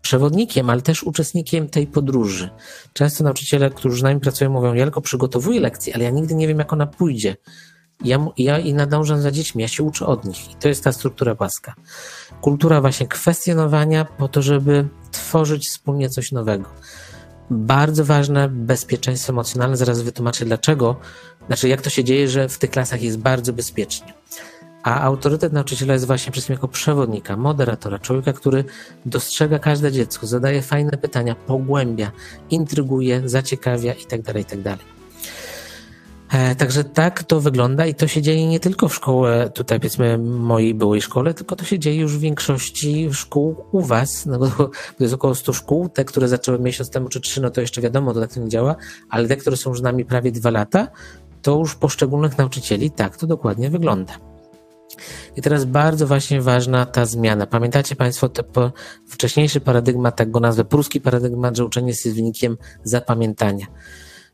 przewodnikiem, ale też uczestnikiem tej podróży. Często nauczyciele, którzy z nami pracują, mówią, ja tylko przygotowuję lekcję, ale ja nigdy nie wiem, jak ona pójdzie. Ja, ja i nadążam za dziećmi, ja się uczę od nich. I to jest ta struktura płaska. Kultura właśnie kwestionowania po to, żeby tworzyć wspólnie coś nowego. Bardzo ważne bezpieczeństwo emocjonalne. Zaraz wytłumaczę dlaczego. Znaczy, jak to się dzieje, że w tych klasach jest bardzo bezpiecznie. A autorytet nauczyciela jest właśnie przez jako przewodnika, moderatora, człowieka, który dostrzega każde dziecko, zadaje fajne pytania, pogłębia, intryguje, zaciekawia itd. Tak itd. E, także tak to wygląda i to się dzieje nie tylko w szkole, tutaj powiedzmy mojej byłej szkole, tylko to się dzieje już w większości szkół u was, no bo jest około 100 szkół, te, które zaczęły miesiąc temu czy trzy, no to jeszcze wiadomo, to tak to nie działa, ale te, które są już z nami prawie dwa lata, to już poszczególnych nauczycieli tak to dokładnie wygląda. I teraz bardzo właśnie ważna ta zmiana. Pamiętacie Państwo te po, wcześniejszy paradygmat, tak go nazwę, pruski paradygmat, że uczenie jest wynikiem zapamiętania.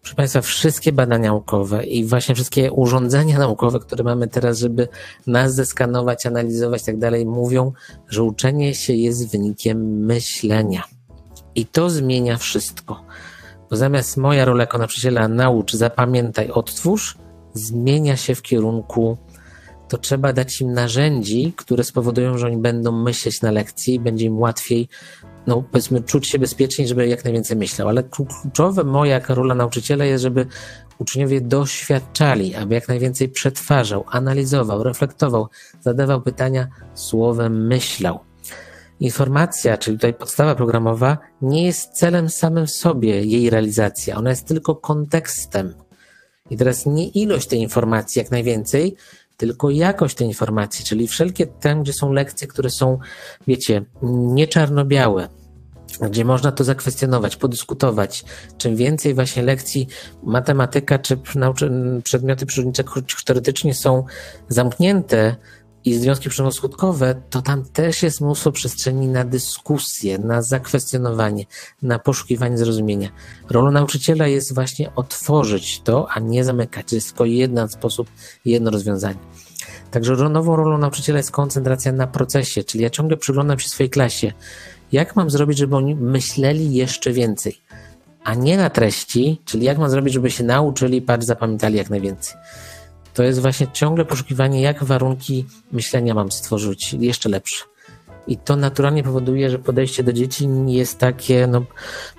Proszę Państwa, wszystkie badania naukowe i właśnie wszystkie urządzenia naukowe, które mamy teraz, żeby nas zeskanować, analizować i tak dalej, mówią, że uczenie się jest wynikiem myślenia. I to zmienia wszystko. Bo zamiast moja rola jako nauczyciela naucz, zapamiętaj, odtwórz, zmienia się w kierunku to trzeba dać im narzędzi, które spowodują, że oni będą myśleć na lekcji i będzie im łatwiej, no powiedzmy, czuć się bezpieczniej, żeby jak najwięcej myślał. Ale kluczowe moja jako rola nauczyciela jest, żeby uczniowie doświadczali, aby jak najwięcej przetwarzał, analizował, reflektował, zadawał pytania, słowem myślał. Informacja, czyli tutaj podstawa programowa, nie jest celem samym w sobie jej realizacja, ona jest tylko kontekstem. I teraz nie ilość tej informacji jak najwięcej, tylko jakość tej informacji, czyli wszelkie tam, gdzie są lekcje, które są, wiecie, nie czarno-białe, gdzie można to zakwestionować, podyskutować. Czym więcej właśnie lekcji matematyka czy przedmioty przyrodnicze, teoretycznie są zamknięte, i związki przyczynowo-skutkowe, to tam też jest mnóstwo przestrzeni na dyskusję, na zakwestionowanie, na poszukiwanie zrozumienia. Rolą nauczyciela jest właśnie otworzyć to, a nie zamykać. To jest tylko jeden sposób, jedno rozwiązanie. Także nową rolą nauczyciela jest koncentracja na procesie, czyli ja ciągle przyglądam się swojej klasie. Jak mam zrobić, żeby oni myśleli jeszcze więcej, a nie na treści, czyli jak mam zrobić, żeby się nauczyli, patrz, zapamiętali jak najwięcej to jest właśnie ciągle poszukiwanie, jak warunki myślenia mam stworzyć jeszcze lepsze. I to naturalnie powoduje, że podejście do dzieci jest takie no,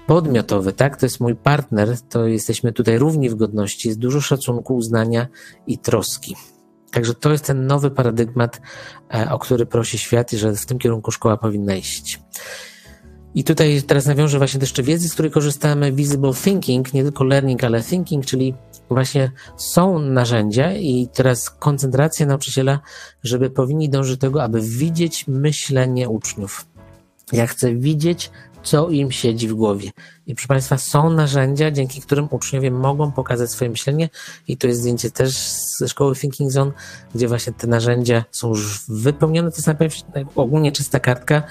podmiotowe, tak? To jest mój partner, to jesteśmy tutaj równi w godności, jest dużo szacunku, uznania i troski. Także to jest ten nowy paradygmat, e, o który prosi świat i że w tym kierunku szkoła powinna iść. I tutaj teraz nawiążę właśnie do jeszcze wiedzy, z której korzystamy, visible thinking, nie tylko learning, ale thinking, czyli właśnie są narzędzia i teraz koncentracja nauczyciela, żeby powinni dążyć do tego, aby widzieć myślenie uczniów. Ja chcę widzieć, co im siedzi w głowie. I proszę Państwa, są narzędzia, dzięki którym uczniowie mogą pokazać swoje myślenie i to jest zdjęcie też ze szkoły Thinking Zone, gdzie właśnie te narzędzia są już wypełnione. To jest najpierw ogólnie czysta kartka,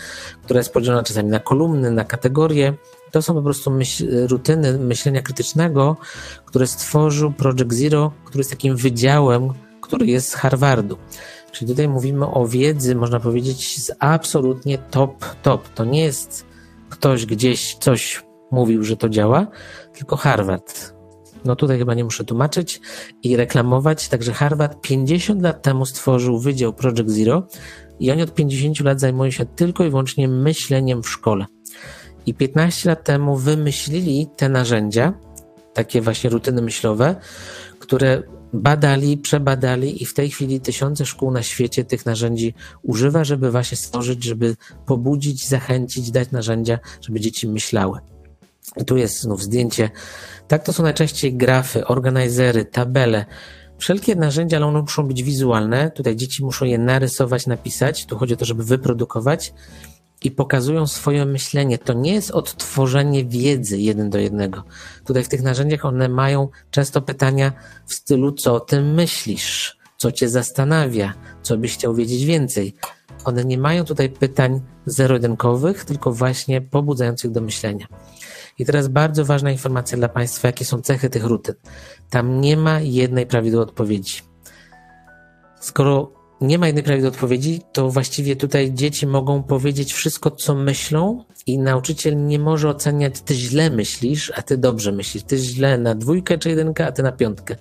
która jest podzielona czasami na kolumny, na kategorie. To są po prostu myśl, rutyny myślenia krytycznego, które stworzył Project Zero, który jest takim wydziałem, który jest z Harvardu. Czyli tutaj mówimy o wiedzy, można powiedzieć, z absolutnie top, top. To nie jest ktoś gdzieś coś mówił, że to działa, tylko Harvard. No tutaj chyba nie muszę tłumaczyć i reklamować. Także Harvard 50 lat temu stworzył Wydział Project Zero, i oni od 50 lat zajmują się tylko i wyłącznie myśleniem w szkole. I 15 lat temu wymyślili te narzędzia, takie właśnie rutyny myślowe, które badali, przebadali i w tej chwili tysiące szkół na świecie tych narzędzi używa, żeby właśnie stworzyć, żeby pobudzić, zachęcić, dać narzędzia, żeby dzieci myślały. I tu jest znów zdjęcie. Tak to są najczęściej grafy, organizery, tabele, wszelkie narzędzia, ale one muszą być wizualne. Tutaj dzieci muszą je narysować, napisać. Tu chodzi o to, żeby wyprodukować i pokazują swoje myślenie. To nie jest odtworzenie wiedzy jeden do jednego. Tutaj w tych narzędziach one mają często pytania w stylu, co o tym myślisz, co cię zastanawia, co byś chciał wiedzieć więcej. One nie mają tutaj pytań zero-jedynkowych, tylko właśnie pobudzających do myślenia. I teraz bardzo ważna informacja dla Państwa, jakie są cechy tych rutyn. Tam nie ma jednej prawidłowej odpowiedzi. Skoro nie ma jednej prawidłowej odpowiedzi, to właściwie tutaj dzieci mogą powiedzieć wszystko, co myślą, i nauczyciel nie może oceniać, ty źle myślisz, a ty dobrze myślisz. Ty źle na dwójkę czy jedynkę, a ty na piątkę.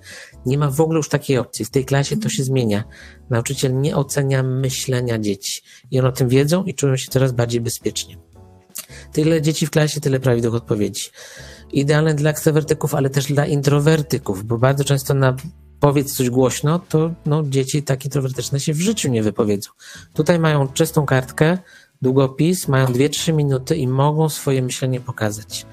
Nie ma w ogóle już takiej opcji. W tej klasie to się zmienia. Nauczyciel nie ocenia myślenia dzieci. I one o tym wiedzą i czują się coraz bardziej bezpiecznie. Tyle dzieci w klasie, tyle prawidłowych odpowiedzi. Idealne dla ekstrawertyków, ale też dla introwertyków, bo bardzo często na powiedz coś głośno, to no, dzieci tak introwertyczne się w życiu nie wypowiedzą. Tutaj mają czystą kartkę, długopis, mają 2-3 minuty i mogą swoje myślenie pokazać.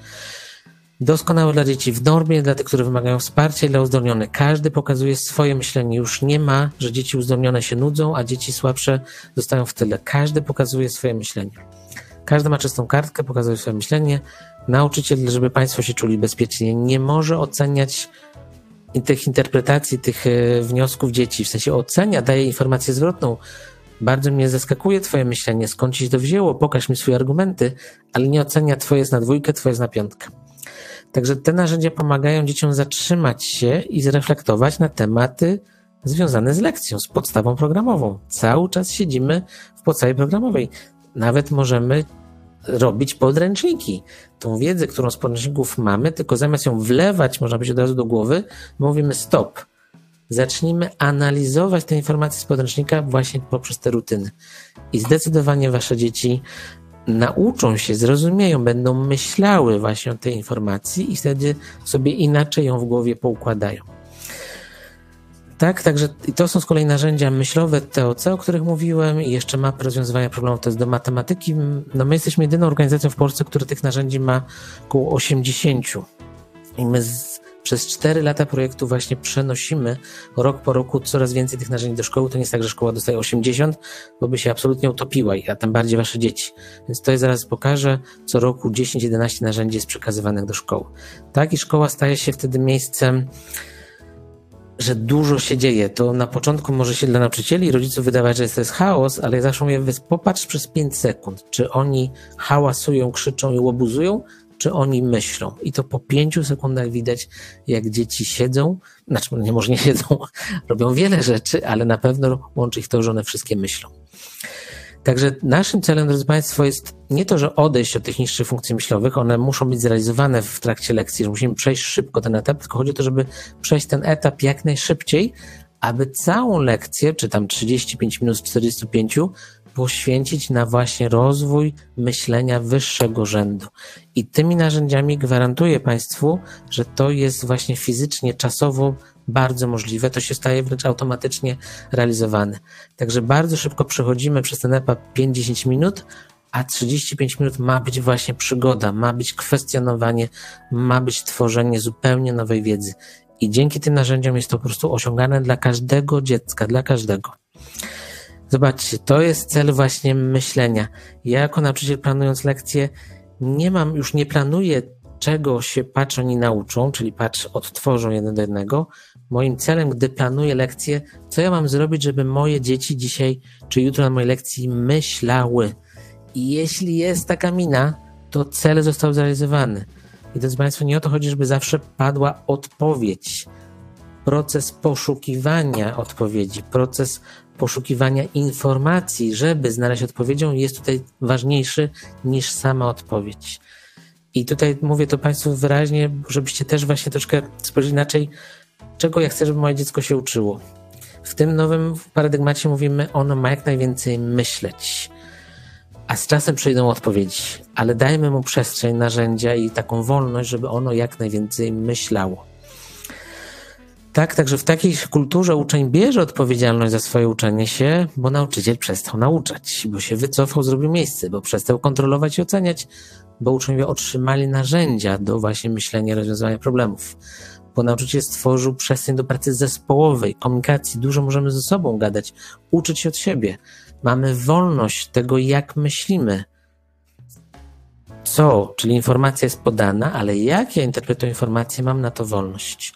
Doskonałe dla dzieci w normie, dla tych, które wymagają wsparcia i dla uzdolnionych. Każdy pokazuje swoje myślenie. Już nie ma, że dzieci uzdolnione się nudzą, a dzieci słabsze zostają w tyle. Każdy pokazuje swoje myślenie. Każdy ma czystą kartkę, pokazuje swoje myślenie. Nauczyciel, żeby Państwo się czuli bezpiecznie, nie może oceniać tych interpretacji, tych e, wniosków dzieci, w sensie ocenia, daje informację zwrotną. Bardzo mnie zaskakuje Twoje myślenie, skąd ci to wzięło, pokaż mi swoje argumenty, ale nie ocenia Twoje jest na dwójkę, Twoje jest na piątkę. Także te narzędzia pomagają dzieciom zatrzymać się i zreflektować na tematy związane z lekcją, z podstawą programową. Cały czas siedzimy w podstawie programowej. Nawet możemy robić podręczniki. Tą wiedzę, którą z podręczników mamy, tylko zamiast ją wlewać, można być od razu do głowy, mówimy stop. Zacznijmy analizować te informacje z podręcznika właśnie poprzez te rutyny. I zdecydowanie wasze dzieci nauczą się, zrozumieją, będą myślały właśnie o tej informacji i wtedy sobie inaczej ją w głowie poukładają. Tak, także to są z kolei narzędzia myślowe TOC, o których mówiłem i jeszcze mapy rozwiązywania problemów to jest do matematyki. No my jesteśmy jedyną organizacją w Polsce, która tych narzędzi ma około 80. I my z, przez 4 lata projektu właśnie przenosimy rok po roku coraz więcej tych narzędzi do szkoły. To nie jest tak, że szkoła dostaje 80, bo by się absolutnie utopiła, a tym bardziej wasze dzieci. Więc to ja zaraz pokażę. Co roku 10-11 narzędzi jest przekazywanych do szkoły. Tak, i szkoła staje się wtedy miejscem że dużo się dzieje. To na początku może się dla nauczycieli i rodziców wydawać, że to jest chaos, ale ja zawsze mówię, popatrz przez 5 sekund, czy oni hałasują, krzyczą i łobuzują, czy oni myślą. I to po pięciu sekundach widać, jak dzieci siedzą, znaczy nie może nie siedzą, [LAUGHS] robią wiele rzeczy, ale na pewno łączy ich to, że one wszystkie myślą. Także naszym celem, drodzy Państwo, jest nie to, że odejść od tych niższych funkcji myślowych, one muszą być zrealizowane w trakcie lekcji, że musimy przejść szybko ten etap, tylko chodzi o to, żeby przejść ten etap jak najszybciej, aby całą lekcję, czy tam 35 minut z 45, poświęcić na właśnie rozwój myślenia wyższego rzędu. I tymi narzędziami gwarantuję Państwu, że to jest właśnie fizycznie, czasowo bardzo możliwe, to się staje wręcz automatycznie realizowane. Także bardzo szybko przechodzimy przez ten etap 5-10 minut, a 35 minut ma być właśnie przygoda, ma być kwestionowanie, ma być tworzenie zupełnie nowej wiedzy. I dzięki tym narzędziom jest to po prostu osiągane dla każdego dziecka, dla każdego. Zobaczcie, to jest cel właśnie myślenia. Ja jako nauczyciel planując lekcje nie mam, już nie planuję czego się patrz oni nauczą, czyli patrz odtworzą jeden do jednego. Moim celem, gdy planuję lekcję, co ja mam zrobić, żeby moje dzieci dzisiaj czy jutro na mojej lekcji myślały. I jeśli jest taka mina, to cel został zrealizowany. I drodzy Państwo, nie o to chodzi, żeby zawsze padła odpowiedź. Proces poszukiwania odpowiedzi, proces poszukiwania informacji, żeby znaleźć odpowiedzią, jest tutaj ważniejszy niż sama odpowiedź. I tutaj mówię to Państwu wyraźnie, żebyście też właśnie troszkę spojrzeli inaczej, czego ja chcę, żeby moje dziecko się uczyło. W tym nowym paradygmacie mówimy, ono ma jak najwięcej myśleć. A z czasem przyjdą odpowiedzi, ale dajmy mu przestrzeń, narzędzia i taką wolność, żeby ono jak najwięcej myślało. Tak, także w takiej kulturze uczeń bierze odpowiedzialność za swoje uczenie się, bo nauczyciel przestał nauczać, bo się wycofał, zrobił miejsce, bo przestał kontrolować i oceniać, bo uczniowie otrzymali narzędzia do właśnie myślenia i rozwiązywania problemów. Bo nauczyciel stworzył przestrzeń do pracy zespołowej, komunikacji, dużo możemy ze sobą gadać, uczyć się od siebie. Mamy wolność tego, jak myślimy. Co, czyli informacja jest podana, ale jak ja interpretuję informację, mam na to wolność.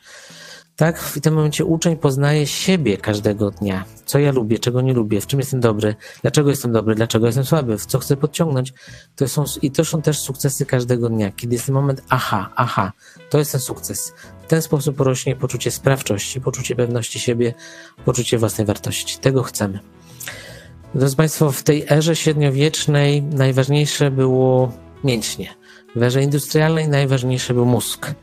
Tak, w tym momencie uczeń poznaje siebie każdego dnia. Co ja lubię, czego nie lubię, w czym jestem dobry, dlaczego jestem dobry, dlaczego jestem słaby, w co chcę podciągnąć. To są, I to są też sukcesy każdego dnia. Kiedy jest ten moment, aha, aha, to jest ten sukces. W ten sposób rośnie poczucie sprawczości, poczucie pewności siebie, poczucie własnej wartości. Tego chcemy. Drodzy Państwo, w tej erze średniowiecznej najważniejsze było mięśnie. W erze industrialnej najważniejszy był mózg.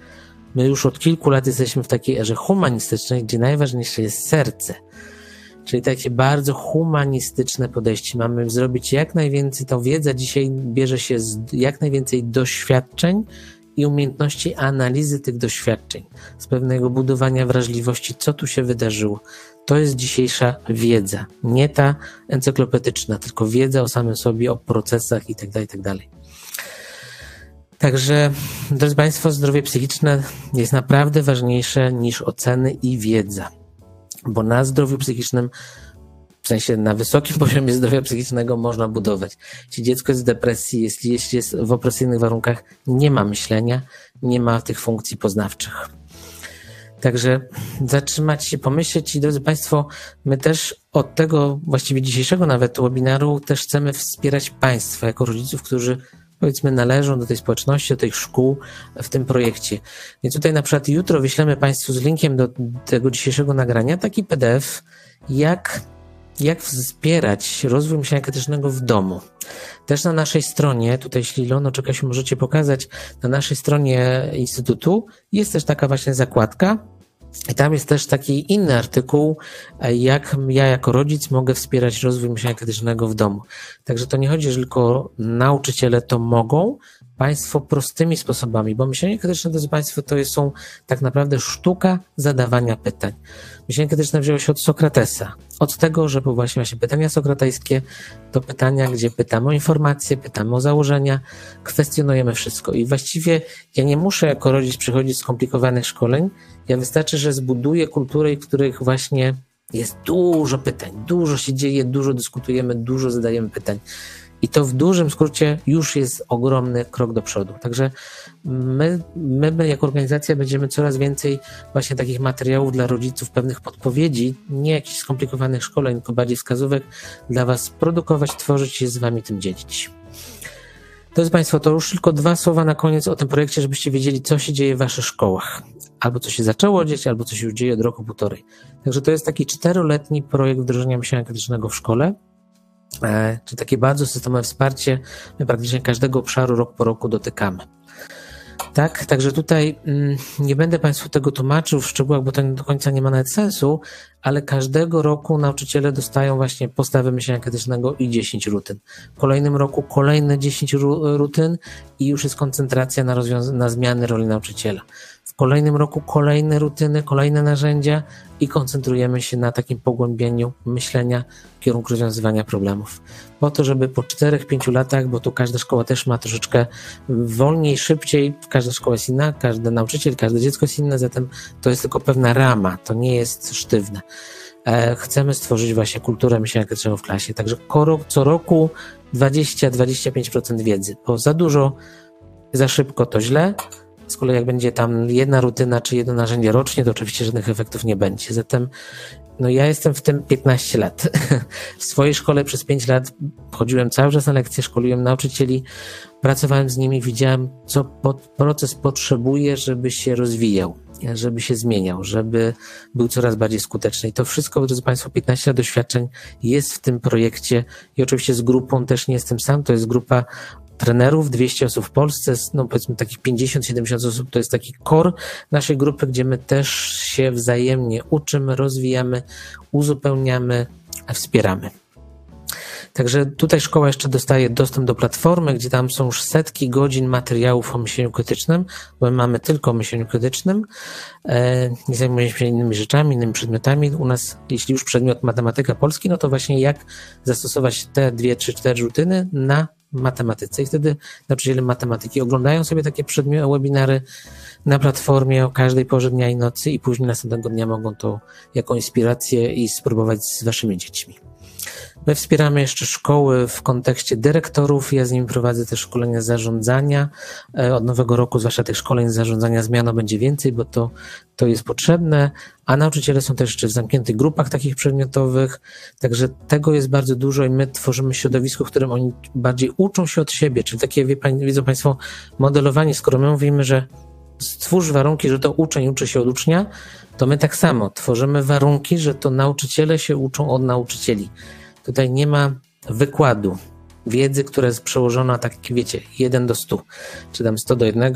My już od kilku lat jesteśmy w takiej erze humanistycznej, gdzie najważniejsze jest serce. Czyli takie bardzo humanistyczne podejście. Mamy zrobić jak najwięcej, to wiedza dzisiaj bierze się z jak najwięcej doświadczeń i umiejętności analizy tych doświadczeń, z pewnego budowania wrażliwości, co tu się wydarzyło. To jest dzisiejsza wiedza, nie ta encyklopedyczna, tylko wiedza o samym sobie, o procesach itd., tak itd. Tak Także, drodzy Państwo, zdrowie psychiczne jest naprawdę ważniejsze niż oceny i wiedza, bo na zdrowiu psychicznym, w sensie na wysokim [LAUGHS] poziomie zdrowia psychicznego można budować. Jeśli dziecko jest w depresji, jeśli, jeśli jest w opresyjnych warunkach, nie ma myślenia, nie ma tych funkcji poznawczych. Także zatrzymać się, pomyśleć i drodzy Państwo, my też od tego właściwie dzisiejszego nawet webinaru też chcemy wspierać Państwa jako rodziców, którzy powiedzmy należą do tej społeczności, do tych szkół w tym projekcie. Więc tutaj na przykład jutro wyślemy Państwu z linkiem do tego dzisiejszego nagrania taki PDF, jak, jak wspierać rozwój myślenia krytycznego w domu. Też na naszej stronie, tutaj jeśli Ilono czy Kasiu możecie pokazać, na naszej stronie Instytutu jest też taka właśnie zakładka, i tam jest też taki inny artykuł, jak ja jako rodzic mogę wspierać rozwój myślenia krytycznego w domu. Także to nie chodzi, że tylko nauczyciele to mogą, Państwo prostymi sposobami, bo myślenie krytyczne, drodzy Państwo, to są tak naprawdę sztuka zadawania pytań. Myślenie krytyczne wzięło się od Sokratesa. Od tego, że właśnie, właśnie pytania sokratejskie, to pytania, gdzie pytamy o informacje, pytamy o założenia, kwestionujemy wszystko. I właściwie ja nie muszę jako rodzic przychodzić z skomplikowanych szkoleń, ja wystarczy, że zbuduję kulturę, w których właśnie jest dużo pytań, dużo się dzieje, dużo dyskutujemy, dużo zadajemy pytań. I to w dużym skrócie już jest ogromny krok do przodu. Także my, my jako organizacja będziemy coraz więcej właśnie takich materiałów dla rodziców, pewnych podpowiedzi, nie jakichś skomplikowanych szkoleń, tylko bardziej wskazówek dla Was produkować, tworzyć i z Wami tym dzielić. Drodzy Państwo, to już tylko dwa słowa na koniec o tym projekcie, żebyście wiedzieli, co się dzieje w Waszych szkołach. Albo co się zaczęło dzieć, albo co się już dzieje od roku półtorej. Także to jest taki czteroletni projekt wdrożenia myślenia krytycznego w szkole. E, czy takie bardzo systemowe wsparcie praktycznie każdego obszaru rok po roku dotykamy. Tak, także tutaj mm, nie będę Państwu tego tłumaczył w szczegółach, bo to do końca nie ma nawet sensu, ale każdego roku nauczyciele dostają właśnie postawę myślenia krytycznego i 10 rutyn. W kolejnym roku kolejne 10 rutyn i już jest koncentracja na, na zmiany roli nauczyciela kolejnym roku kolejne rutyny, kolejne narzędzia i koncentrujemy się na takim pogłębieniu myślenia w kierunku rozwiązywania problemów. Po to, żeby po 4-5 latach, bo tu każda szkoła też ma troszeczkę wolniej, szybciej, każda szkoła jest inna, każdy nauczyciel, każde dziecko jest inne, zatem to jest tylko pewna rama, to nie jest sztywne. E, chcemy stworzyć właśnie kulturę myślenia krytycznego w klasie, także co roku 20-25% wiedzy, bo za dużo, za szybko to źle, z kolei jak będzie tam jedna rutyna czy jedno narzędzie rocznie, to oczywiście żadnych efektów nie będzie. Zatem no ja jestem w tym 15 lat. [LAUGHS] W swojej szkole przez 5 lat chodziłem cały czas na lekcje, szkoliłem nauczycieli, pracowałem z nimi, widziałem, co pod, proces potrzebuje, żeby się rozwijał, żeby się zmieniał, żeby był coraz bardziej skuteczny. I to wszystko, drodzy Państwo, 15 lat doświadczeń jest w tym projekcie i oczywiście z grupą też nie jestem sam, to jest grupa trenerów, 200 osób w Polsce, no powiedzmy takich 50-70 osób to jest taki core naszej grupy, gdzie my też się wzajemnie uczymy, rozwijamy, uzupełniamy, wspieramy. Także tutaj szkoła jeszcze dostaje dostęp do platformy, gdzie tam są już setki godzin materiałów o myśleniu krytycznym, bo my mamy tylko o myśleniu krytycznym. E, nie zajmujemy się innymi rzeczami, innymi przedmiotami. U nas, jeśli już przedmiot matematyka polski, no to właśnie jak zastosować te dwie, trzy, cztery rutyny na matematyce. I wtedy nauczyciele matematyki oglądają sobie takie przedmioty, webinary na platformie o każdej porze dnia i nocy i później następnego dnia mogą to jako inspirację i spróbować z waszymi dziećmi. My wspieramy jeszcze szkoły w kontekście dyrektorów. Ja z nimi prowadzę też szkolenia zarządzania. E, od nowego roku, zwłaszcza tych szkoleń zarządzania zmianą będzie więcej, bo to, to jest potrzebne, a nauczyciele są też jeszcze w zamkniętych grupach takich przedmiotowych, także tego jest bardzo dużo i my tworzymy środowisko, w którym oni bardziej uczą się od siebie, czyli takie, wie, wiedzą Państwo, modelowanie, skoro my mówimy, że stwórz warunki, że to uczeń uczy się od ucznia, to my tak samo tworzymy warunki, że to nauczyciele się uczą od nauczycieli. Tutaj nie ma wykładu wiedzy, która jest przełożona tak, wiecie, 1 do 100, czy tam 100 do 1,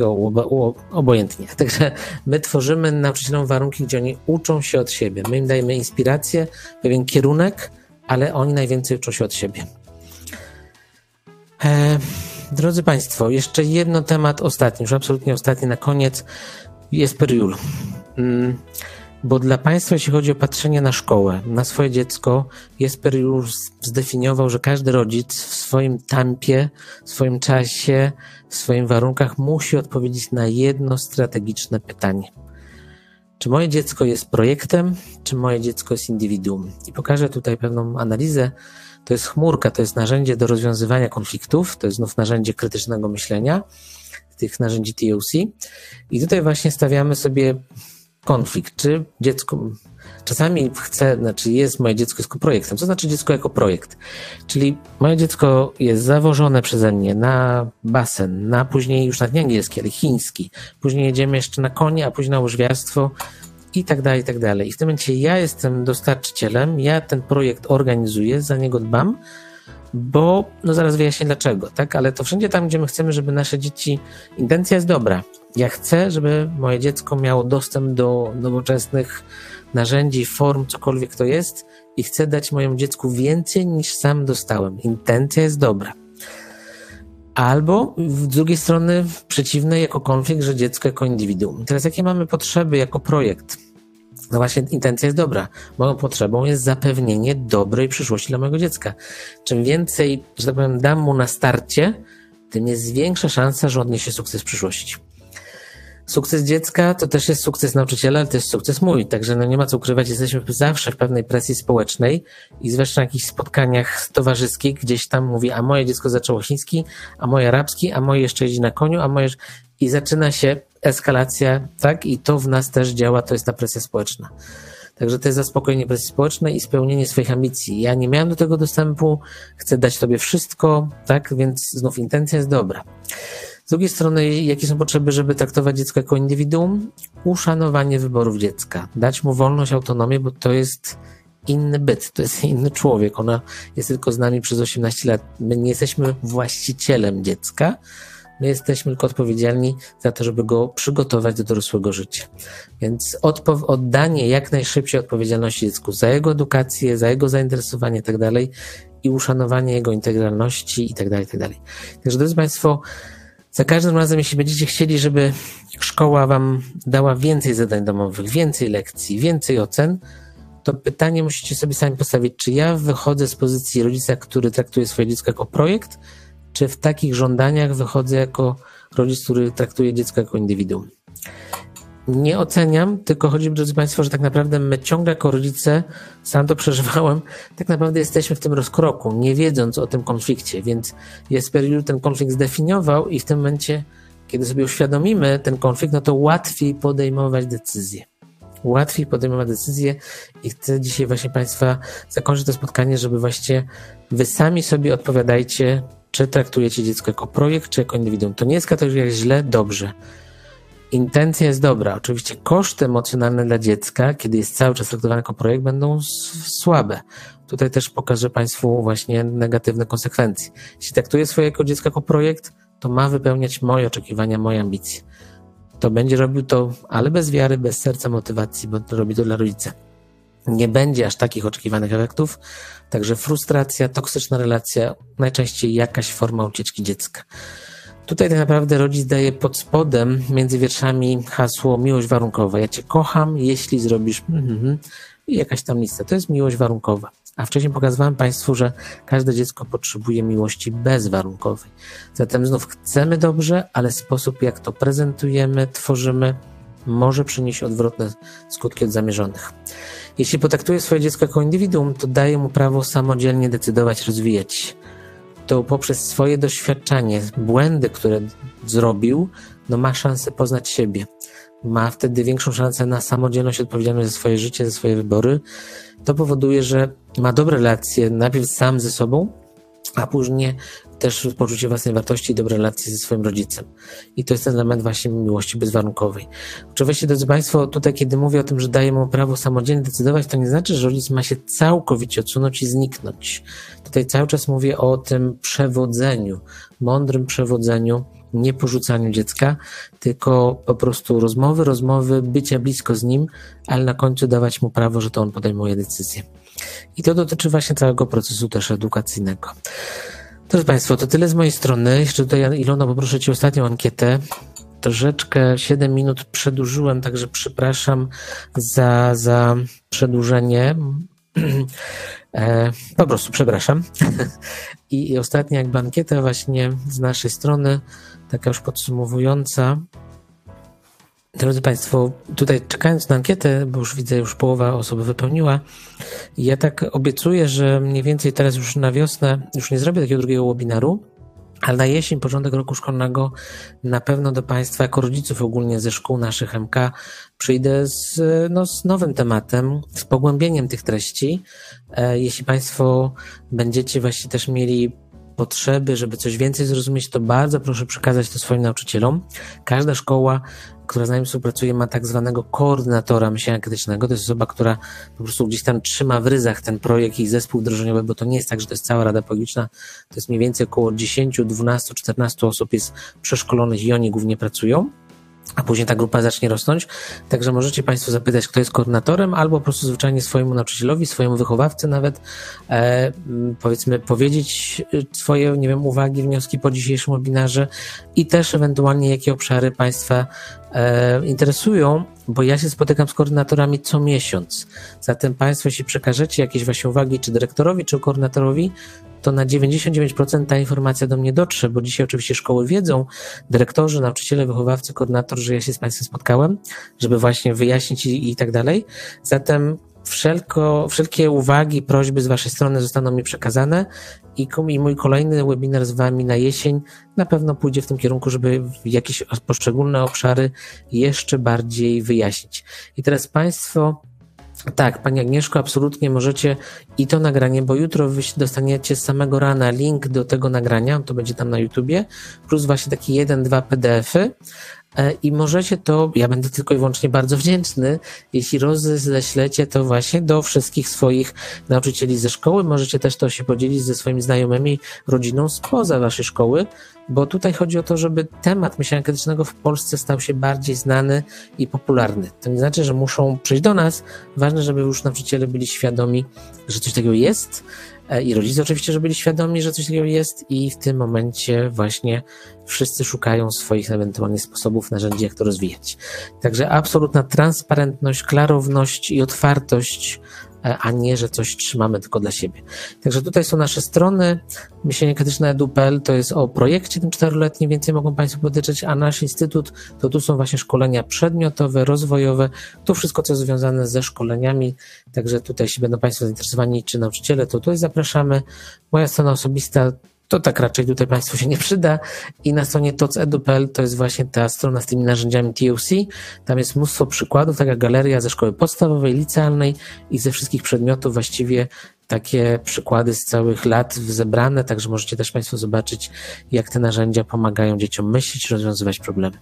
obojętnie. [LAUGHS] Także my tworzymy nauczycielom warunki, gdzie oni uczą się od siebie. My im dajemy inspirację, pewien kierunek, ale oni najwięcej uczą się od siebie. E, drodzy Państwo, jeszcze jedno temat ostatni, już absolutnie ostatni na koniec, jest periul. Mm bo dla Państwa, jeśli chodzi o patrzenie na szkołę, na swoje dziecko, Jesper już zdefiniował, że każdy rodzic w swoim tempie, w swoim czasie, w swoich warunkach musi odpowiedzieć na jedno strategiczne pytanie. Czy moje dziecko jest projektem, czy moje dziecko jest indywiduum? I pokażę tutaj pewną analizę. To jest chmurka, to jest narzędzie do rozwiązywania konfliktów, to jest znów narzędzie krytycznego myślenia, tych narzędzi TOC. I tutaj właśnie stawiamy sobie konflikt, czy dziecko, czasami chcę, znaczy jest moje dziecko jako projektem. Co znaczy dziecko jako projekt? Czyli moje dziecko jest zawożone przeze mnie na basen, na później już nawet nie angielski, ale chiński. Później jedziemy jeszcze na konie, a później na łyżwiarstwo i tak dalej, i tak dalej. I w tym momencie ja jestem dostarczycielem, ja ten projekt organizuję, za niego dbam, bo, no zaraz wyjaśnię dlaczego, tak? Ale to wszędzie tam, gdzie my chcemy, żeby nasze dzieci, intencja jest dobra. Ja chcę, żeby moje dziecko miało dostęp do nowoczesnych narzędzi, form, cokolwiek to jest i chcę dać mojemu dziecku więcej niż sam dostałem. Intencja jest dobra. Albo z drugiej strony przeciwne jako konflikt, że dziecko jako indywiduum. Teraz jakie mamy potrzeby jako projekt? No właśnie, intencja jest dobra. Moją potrzebą jest zapewnienie dobrej przyszłości dla mojego dziecka. Czym więcej, że tak powiem, dam mu na starcie, tym jest większa szansa, że odniesie sukces w przyszłości. Sukces dziecka to też jest sukces nauczyciela, ale to jest sukces mój, także no nie ma co ukrywać, jesteśmy zawsze w pewnej presji społecznej i zwłaszcza na jakichś spotkaniach towarzyskich, gdzieś tam mówi, a moje dziecko zaczęło chiński, a moje arabski, a moje jeszcze jeździ na koniu, a moje... I zaczyna się eskalacja, tak? I to w nas też działa, to jest ta presja społeczna. Także to jest zaspokojenie presji społecznej i spełnienie swoich ambicji. Ja nie miałem do tego dostępu, chcę dać Tobie wszystko, tak? Więc znów intencja jest dobra. Z drugiej strony, jakie są potrzeby, żeby traktować dziecko jako indywiduum? Uszanowanie wyborów dziecka. Dać mu wolność, autonomię, bo to jest inny byt, to jest inny człowiek. Ona jest tylko z nami przez 18 lat. My nie jesteśmy właścicielem dziecka, My jesteśmy tylko odpowiedzialni za to, żeby go przygotować do dorosłego życia. Więc oddanie jak najszybciej odpowiedzialności dziecku za jego edukację, za jego zainteresowanie i tak i uszanowanie jego integralności i tak dalej, i tak. Także drodzy Państwo, za każdym razem, jeśli będziecie chcieli, żeby szkoła Wam dała więcej zadań domowych, więcej lekcji, więcej ocen, to pytanie musicie sobie sami postawić, czy ja wychodzę z pozycji rodzica, który traktuje swoje dziecko jako projekt, czy w takich żądaniach wychodzę jako rodzic, który traktuje dziecko jako indywiduum. Nie oceniam, tylko chodzi, drodzy Państwo, że tak naprawdę my ciągle jako rodzice, sam to [LAUGHS] przeżywałem, tak naprawdę jesteśmy w tym rozkroku, nie wiedząc o tym konflikcie, więc Jesper Juhl ten konflikt zdefiniował i w tym momencie, kiedy sobie uświadomimy ten konflikt, no to łatwiej podejmować decyzje. Łatwiej podejmować decyzje i chcę dzisiaj właśnie Państwa zakończyć to spotkanie, żeby właśnie Wy sami sobie odpowiadajcie czy traktujecie dziecko jako projekt, czy jako indywiduum. To nie jest kategoria źle, dobrze. Intencja jest dobra. Oczywiście koszty emocjonalne dla dziecka, kiedy jest cały czas traktowany jako projekt, będą słabe. Tutaj też pokażę Państwu właśnie negatywne konsekwencje. Jeśli traktuje swojego dziecka jako projekt, to ma wypełniać moje oczekiwania, moje ambicje. To będzie robił to, ale bez wiary, bez serca, motywacji, bo to robi to dla rodzica. Nie będzie aż takich oczekiwanych efektów, także frustracja, toksyczna relacja, najczęściej jakaś forma ucieczki dziecka. Tutaj tak naprawdę rodzic daje pod spodem między wierszami hasło miłość warunkowa. Ja cię kocham, jeśli zrobisz mm, i jakaś tam lista. To jest miłość warunkowa. A wcześniej pokazywałem Państwu, że każde dziecko potrzebuje miłości bezwarunkowej. Zatem znów chcemy dobrze, ale sposób, jak to prezentujemy, tworzymy, może przynieść odwrotne skutki od zamierzonych. Jeśli potraktuje swoje dziecko jako indywiduum, to daje mu prawo samodzielnie decydować, rozwijać się. To poprzez swoje doświadczenie, błędy, które zrobił, no ma szansę poznać siebie. Ma wtedy większą szansę na samodzielność, odpowiedzialność za swoje życie, za swoje wybory. To powoduje, że ma dobre relacje najpierw sam ze sobą, a później też poczucie własnej wartości i dobre relacje ze swoim rodzicem. I to jest ten element właśnie miłości bezwarunkowej. Oczywiście, drodzy Państwo, tutaj kiedy mówię o tym, że daje mu prawo samodzielnie decydować, to nie znaczy, że rodzic ma się całkowicie odsunąć i zniknąć. Tutaj cały czas mówię o tym przewodzeniu, mądrym przewodzeniu, nie porzucaniu dziecka, tylko po prostu rozmowy, rozmowy, bycia blisko z nim, ale na końcu dawać mu prawo, że to on podejmuje decyzję. I to dotyczy właśnie całego procesu też edukacyjnego. Drodzy Państwo, to tyle z mojej strony. Jeszcze tutaj, Ilona, poproszę Cię ostatnią ankietę. Troszeczkę 7 minut przedłużyłem, także przepraszam za, za przedłużenie. [CLEARS THROAT] E, po prostu przepraszam. I, [LAUGHS] I ostatnia jakby ankieta właśnie z naszej strony, taka już podsumowująca. Drodzy Państwo, tutaj czekając na ankietę, bo już widzę, już połowa osób wypełniła, ja tak obiecuję, że mniej więcej teraz już na wiosnę już nie zrobię takiego drugiego webinaru, ale na jesień, początek roku szkolnego, na pewno do Państwa, jako rodziców ogólnie ze szkół naszych MK, przyjdę z, no, z nowym tematem, z pogłębieniem tych treści. E, jeśli Państwo będziecie właśnie też mieli potrzeby, żeby coś więcej zrozumieć, to bardzo proszę przekazać to swoim nauczycielom. Każda szkoła która z nami współpracuje, ma tak zwanego koordynatora myślenia krytycznego. To jest osoba, która po prostu gdzieś tam trzyma w ryzach ten projekt i zespół wdrożeniowy, bo to nie jest tak, że to jest cała Rada Pedagogiczna. To jest mniej więcej około 10, 12, 14 osób jest przeszkolonych i oni głównie pracują a później ta grupa zacznie rosnąć. Także możecie Państwo zapytać, kto jest koordynatorem, albo po prostu zwyczajnie swojemu nauczycielowi, swojemu wychowawcy nawet, e, powiedzmy, powiedzieć y, swoje, nie wiem, uwagi, wnioski po dzisiejszym webinarze i też ewentualnie jakie obszary Państwa e, interesują, bo ja się spotykam z koordynatorami co miesiąc. Zatem Państwo, jeśli przekażecie jakieś właśnie uwagi, czy dyrektorowi, czy koordynatorowi, to na 99% ta informacja do mnie dotrze, bo dzisiaj oczywiście szkoły wiedzą, dyrektorzy, nauczyciele, wychowawcy, koordynator, że ja się z Państwem spotkałem, żeby właśnie wyjaśnić i, i tak dalej. Zatem wszelko, wszelkie uwagi, prośby z Waszej strony zostaną mi przekazane i, i mój kolejny webinar z Wami na jesień na pewno pójdzie w tym kierunku, żeby jakieś poszczególne obszary jeszcze bardziej wyjaśnić. I teraz Państwo tak, Pani Agnieszko, absolutnie możecie i to nagranie, bo jutro wy dostaniecie z samego rana. Link do tego nagrania, to będzie tam na YouTubie, plus właśnie takie jeden, dwa PDFy i możecie to, ja będę tylko i wyłącznie bardzo wdzięczny, jeśli roześlecie to właśnie do wszystkich swoich nauczycieli ze szkoły, możecie też to się podzielić ze swoimi znajomymi, rodziną spoza Waszej szkoły, bo tutaj chodzi o to, żeby temat myślenia krytycznego w Polsce stał się bardziej znany i popularny. To nie znaczy, że muszą przyjść do nas. Ważne, żeby już nauczyciele byli świadomi, że coś takiego jest e, i rodzice oczywiście, że byli świadomi, że coś takiego jest i w tym momencie właśnie wszyscy szukają swoich ewentualnych sposobów, narzędzi, jak to rozwijać. Także absolutna transparentność, klarowność i otwartość E, a nie, że coś trzymamy tylko dla siebie. Także tutaj są nasze strony. Myślenie krytyczne edu.pl to jest o projekcie tym czteroletnim, więcej mogą Państwo dotyczyć, a nasz instytut to tu są właśnie szkolenia przedmiotowe, rozwojowe, to wszystko, co jest związane ze szkoleniami. Także tutaj, jeśli będą Państwo zainteresowani, czy nauczyciele, to tutaj zapraszamy. Moja strona osobista to tak raczej tutaj Państwu się nie przyda. I na stronie tocedu.pl to jest właśnie ta strona z tymi narzędziami TOC. Tam jest mnóstwo przykładów, taka galeria ze szkoły podstawowej, licealnej i ze wszystkich przedmiotów właściwie takie przykłady z całych lat zebrane, także możecie też Państwo zobaczyć, jak te narzędzia pomagają dzieciom myśleć, rozwiązywać problemy.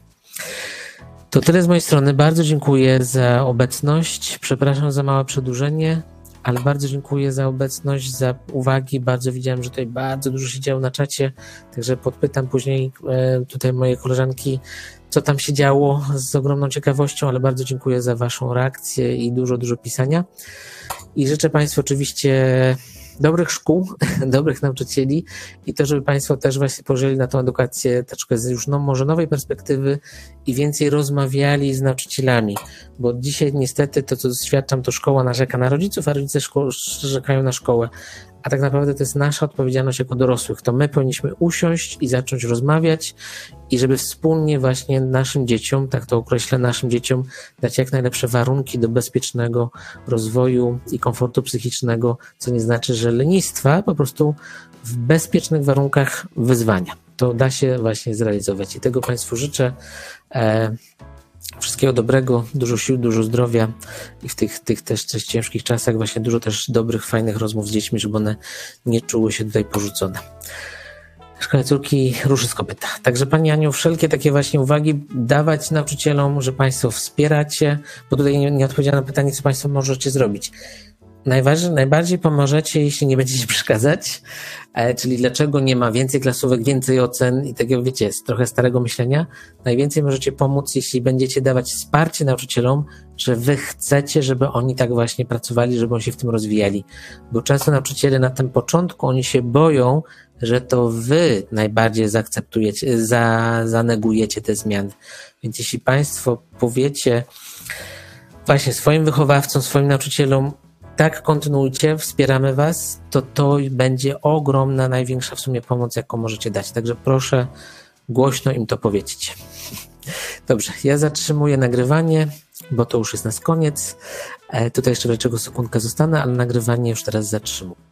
To tyle z mojej strony. Bardzo dziękuję za obecność. Przepraszam za małe przedłużenie, ale bardzo dziękuję za obecność, za uwagi. Bardzo widziałem, że tutaj bardzo dużo się działo na czacie, także podpytam później e, tutaj moje koleżanki, co tam się działo z ogromną ciekawością, ale bardzo dziękuję za Waszą reakcję i dużo, dużo pisania. I życzę Państwu oczywiście dobrych szkół, [LAUGHS] dobrych nauczycieli i to, żeby Państwo też właśnie pożyli na tą edukację troszkę z już no, może nowej perspektywy i więcej rozmawiali z nauczycielami, bo dzisiaj niestety to, co doświadczam, to szkoła narzeka na rodziców, a rodzice szko- narzekają na szkołę, a tak naprawdę to jest nasza odpowiedzialność jako dorosłych. To my powinniśmy usiąść i zacząć rozmawiać i żeby wspólnie właśnie naszym dzieciom, tak to określę, naszym dzieciom dać jak najlepsze warunki do bezpiecznego rozwoju i komfortu psychicznego, co nie znaczy, że lenistwa, po prostu w bezpiecznych warunkach wyzwania. To da się właśnie zrealizować i tego Państwu życzę. Wszystkiego dobrego, dużo sił, dużo zdrowia i w tych, tych też, też ciężkich czasach właśnie dużo też dobrych, fajnych rozmów z dziećmi, żeby one nie czuły się tutaj porzucone. Szkoła córki ruszy z kopyta. Także Pani Aniu, wszelkie takie właśnie uwagi dawać nauczycielom, że Państwo wspieracie, bo tutaj nie, nie na pytanie, co Państwo możecie zrobić. Najważniej, najbardziej pomożecie, jeśli nie będziecie [LAUGHS] przeszkadzać, e, czyli dlaczego nie ma więcej klasówek, więcej ocen i takiego, wiecie, z trochę starego myślenia. Najwięcej możecie pomóc, jeśli będziecie dawać wsparcie nauczycielom, że wy chcecie, żeby oni tak właśnie pracowali, żeby oni się w tym rozwijali. Bo często nauczyciele na tym początku, oni się boją, że to wy najbardziej zaakceptujecie, za, zanegujecie te zmiany. Więc jeśli Państwo powiecie właśnie swoim wychowawcom, swoim nauczycielom, tak kontynuujcie, wspieramy Was, to to będzie ogromna, największa w sumie pomoc, jaką możecie dać. Także proszę głośno im to powiedzieć. [LAUGHS] Dobrze, ja zatrzymuję nagrywanie, bo to już jest nas koniec. E, tutaj jeszcze dlaczego sekundkę zostanę, ale nagrywanie już teraz zatrzymuję.